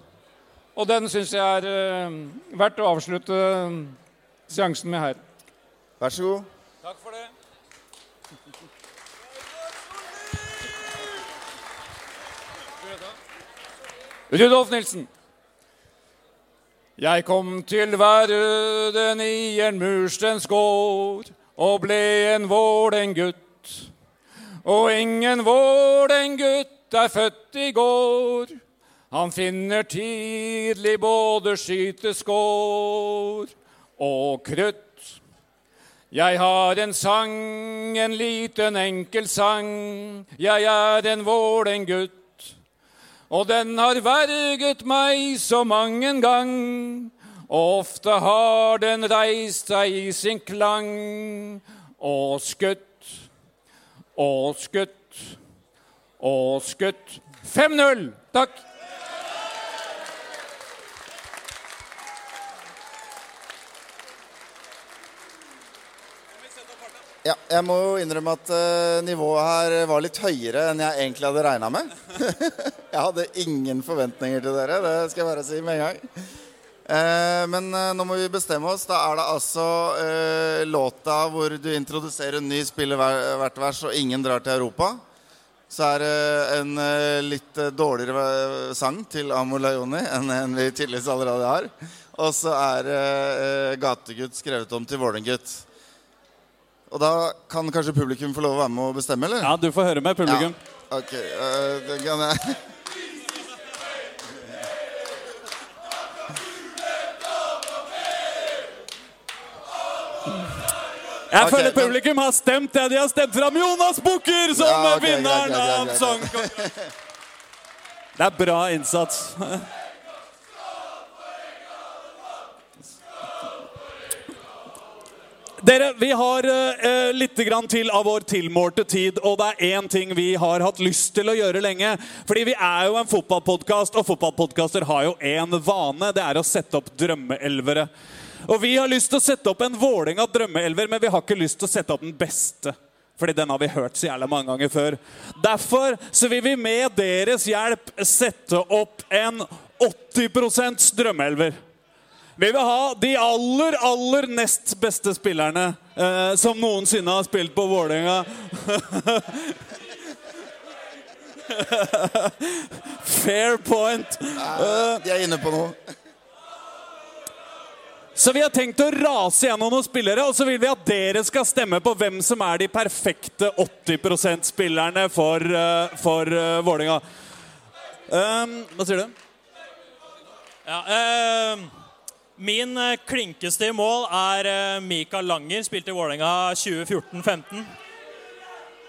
Og den syns jeg er eh, verdt å avslutte eh, seansen med her. Vær så god. Takk for det. Rudolf Nilsen. Jeg kom til verden i en murstensgård og ble en Vålerengutt. Og ingen Vålerengutt er født i går. Han finner tidlig både skyteskår og krutt. Jeg har en sang, en liten enkel sang. Jeg er en Vålerengutt. Og den har verget meg så mang en gang. Og ofte har den reist seg i sin klang og skutt. Og skutt. Og skutt. 5-0. Takk. Ja, jeg må jo innrømme at uh, nivået her var litt høyere enn jeg egentlig hadde regna med. jeg hadde ingen forventninger til dere, det skal jeg bare si med en gang. Uh, men uh, nå må vi bestemme oss. Da er det altså låta hvor du introduserer en ny spiller hver, hvert vers, og ingen drar til Europa. Så er det en litt dårligere sang til Amo Laioni enn en vi tydeligvis allerede har. Og så er Gategutt skrevet om til Vålerengutt. Og da kan kanskje publikum få lov å være med og bestemme, eller? Ja, du får høre med publikum. Ja. Ok, uh, det kan jeg Jeg okay, føler men- publikum har stemt det de har stemt fram Jonas Bukker som Ja, okay, vinneren av Song Det er bra innsats. Dere, vi har eh, litt grann til av vår tilmålte tid, og det er én ting vi har hatt lyst til å gjøre lenge. Fordi vi er jo en fotballpodkast, og fotballpodkaster har jo én vane. Det er å sette opp drømmeelvere. Og vi har lyst til å sette opp en våling av drømmeelver, men vi har ikke lyst til å sette opp den beste. Fordi den har vi hørt så jævla mange ganger før. Derfor så vil vi med deres hjelp sette opp en 80% drømmeelver. Vi vil ha de aller, aller nest beste spillerne eh, som noensinne har spilt på Vålerenga. Fair point. Eh, De er inne på noe. Så vi har tenkt å rase gjennom noen spillere, og så vil vi at dere skal stemme på hvem som er de perfekte 80 %-spillerne for, uh, for uh, Vålerenga. Um, hva sier du? Ja, eh, min eh, klinkeste i mål er eh, Mikael Langer, spilte i Vålerenga 2014-15.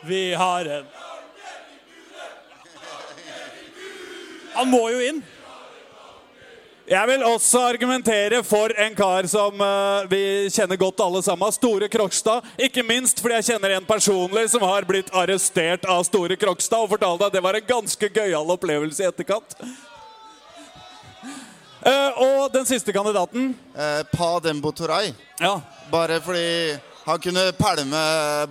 Vi har en Han må jo inn. Jeg vil også argumentere for en kar som eh, vi kjenner godt alle sammen. Store Krokstad. Ikke minst fordi jeg kjenner en personlig som har blitt arrestert av Store Krokstad og fortalte at det var en ganske gøyal opplevelse i etterkant. Eh, og den siste kandidaten Eh, Pa Dembo Toray. Ja. Bare fordi han kunne pælme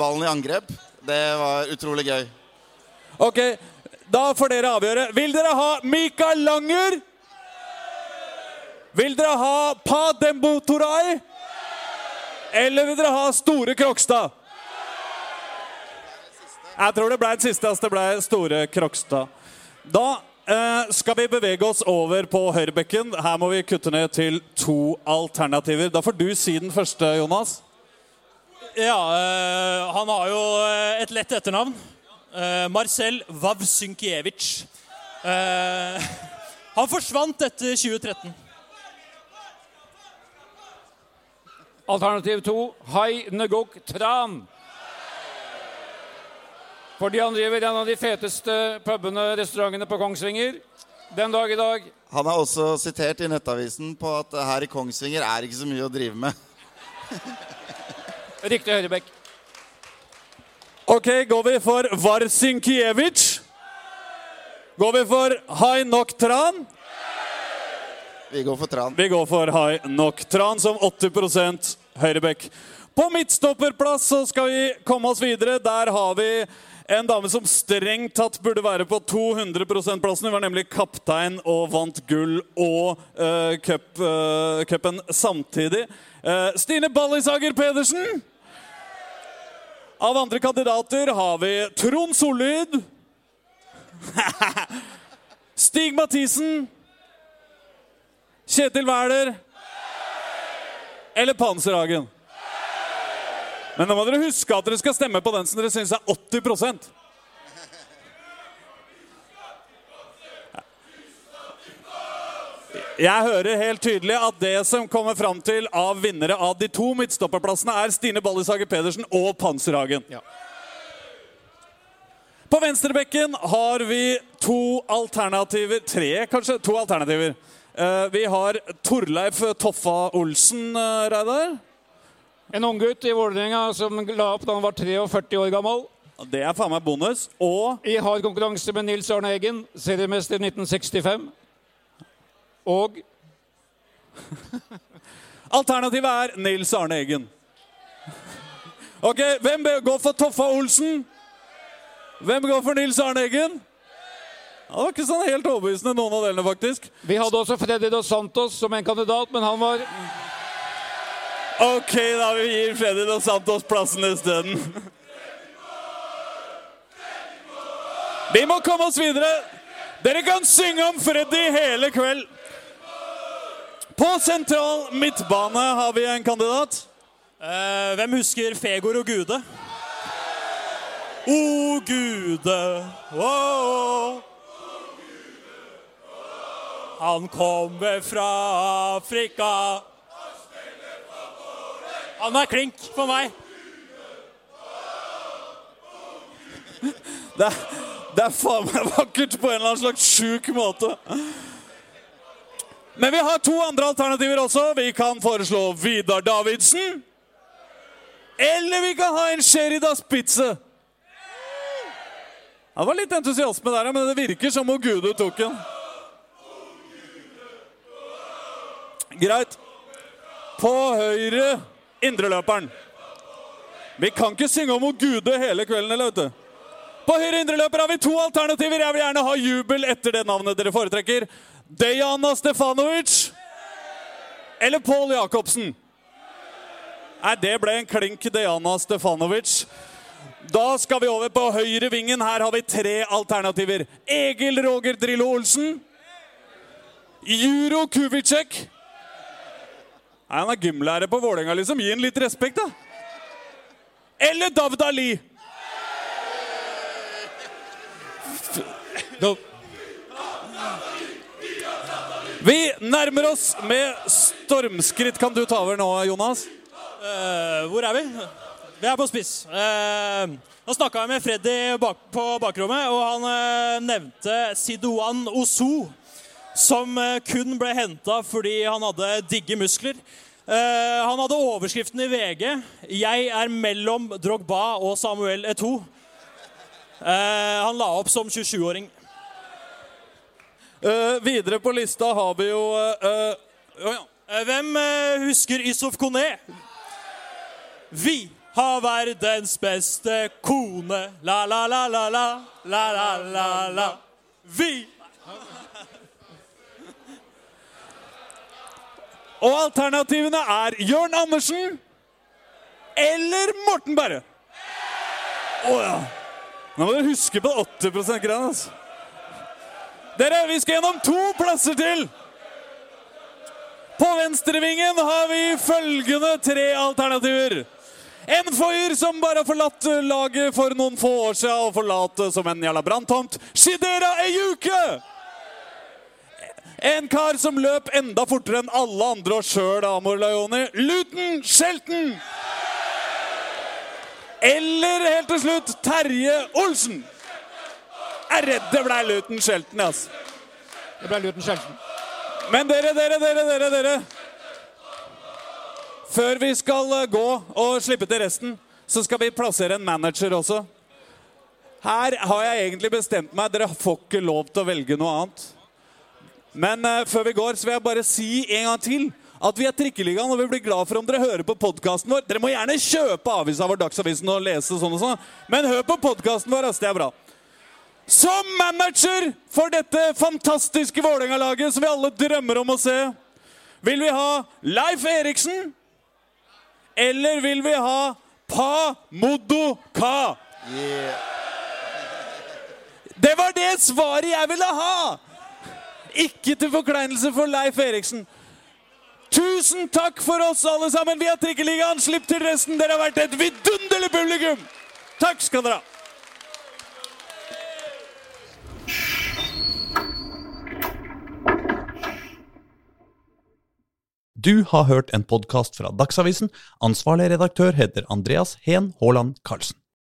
ballen i angrep. Det var utrolig gøy. Ok, da får dere avgjøre. Vil dere ha Mikael Langer? Vil dere ha Pa Dembo Toray? Eller vil dere ha Store Krokstad? Jeg tror det ble den siste. altså Det ble Store Krokstad. Da skal vi bevege oss over på høyrebekken. Her må vi kutte ned til to alternativer. Da får du si den første, Jonas. Ja, eh, han har jo eh, et lett etternavn. Eh, Marcel Wawsynkiewicz. Eh, han forsvant etter 2013. Alternativ to Hai Ngok Tran. Fordi han driver en av de feteste pubene restaurantene på Kongsvinger den dag i dag. Han er også sitert i Nettavisen på at her i Kongsvinger er ikke så mye å drive med. Riktig høyrebekk. Ok, går vi for Varsinkiewicz? Går vi for Hai Nok Tran? Vi går for Tran. Vi går for Hai Nok Tran som 80% høyrebekk. På midtstopperplass så skal vi komme oss videre. Der har vi en dame som strengt tatt burde være på 200 %-plassen. Hun var nemlig kaptein og vant gull og uh, cupen uh, samtidig. Uh, Stine Ballisager Pedersen. Av andre kandidater har vi Trond Sollyd. Stig Mathisen. Kjetil Wæler. Eller Panserhagen. Men nå må dere huske at dere skal stemme på den som dere syns er 80% Jeg hører helt tydelig at det som kommer fram til av vinnere av de to midtstopperplassene, er Stine Ballishager Pedersen og Panserhagen. På venstrebekken har vi to alternativer Tre, kanskje? To alternativer. Eh, vi har Torleif Toffa Olsen, eh, Reidar. En unggutt i Vålerenga som la opp da han var 43 år gammel. Det er faen meg bonus. Og I hard konkurranse med Nils Arne Eggen, seriemester 1965. Og alternativet er Nils Arne Eggen. Ok, Hvem går for Toffa Olsen? Hvem går for Nils Arne Eggen? Ja, Det var ikke sånn helt overbevisende, noen av delene, faktisk. vi hadde også Freddy Dos Santos som en kandidat, men han var Ok, da vi gir Freddy Dos Santos plassen isteden. Vi må komme oss videre. Dere kan synge om Freddy hele kveld. På sentral midtbane har vi en kandidat. Eh, hvem husker Fegor og Gude? O Gude, å. Han kommer fra Afrika. Han er klink for meg. Det er, det er faen meg vakkert på en eller annen slags sjuk måte. Men vi har to andre alternativer også. Vi kan foreslå Vidar Davidsen. Eller vi kan ha en Sherida Spitze. Det var litt entusiasme der, men det virker som om Gudu tok den. Greit. På høyre indreløperen. Vi kan ikke synge om Gude hele kvelden, eller vet du. På høyre indreløper har vi to alternativer. Jeg vil gjerne ha jubel etter det navnet dere foretrekker. Dejana Stefanovic eller Pål Jacobsen. Nei, det ble en klink Dejana Stefanovic. Da skal vi over på høyre vingen. Her har vi tre alternativer. Egil Roger Drillo Olsen. Juro Kuvicek. Nei, Han er gymlærer på Vålerenga, liksom. Gi ham litt respekt, da. Eller Davd Ali. Vi nærmer oss med stormskritt. Kan du ta over nå, Jonas? Uh, hvor er vi? Vi er på spiss. Uh, nå snakka jeg med Freddy bak, på bakrommet, og han uh, nevnte Sidouan Osu, som eh, kun ble henta fordi han hadde digge muskler. Eh, han hadde overskriften i VG 'Jeg er mellom Drogba og Samuel Eto'o'. Eh, han la opp som 27-åring. Eh, videre på lista har vi jo Hvem husker Yusuf Kone? Vi har verdens beste kone. La, la, la, la, la. La, la, la, la. Vi Og alternativene er Jørn Andersen eller Morten Berre. Å ja. Nå må dere huske på 80 %-greiene. Altså. Dere, vi skal gjennom to plasser til. På venstrevingen har vi følgende tre alternativer. En foyer som bare har forlatt laget for noen få år siden og forlatt som en jævla branntomt. Shidera Ejuke! En kar som løp enda fortere enn alle andre og sjøl, Amor Laioni. Luton Shelton! Eller helt til slutt Terje Olsen. Jeg er redd det ble Luton Shelton, altså. Det ble Luton Shelton. Men dere, dere, dere, dere, dere. Før vi skal eh, gå og slippe til resten, så skal vi plassere en manager også. Her har jeg egentlig bestemt meg. Dere får ikke lov til å velge noe annet. Men uh, før vi går, så vil jeg bare si en gang til at vi er Trikkeligaen, og vi blir glad for om dere hører på podkasten vår. Dere må gjerne kjøpe avisa vår, Dagsavisen, og lese sånn og sånn, men hør på podkasten vår. ass, Det er bra. Som manager for dette fantastiske Vålerenga-laget som vi alle drømmer om å se, vil vi ha Leif Eriksen, eller vil vi ha Pa Modo Ka? Det var det svaret jeg ville ha! Ikke til forkleinelse for Leif Eriksen. Tusen takk for oss alle sammen. Vi har Trikkeligaen. Slipp til resten. Dere har vært et vidunderlig publikum. Takk skal dere ha. Du har hørt en podkast fra Dagsavisen. Ansvarlig redaktør heter Andreas Heen Haaland Karlsen.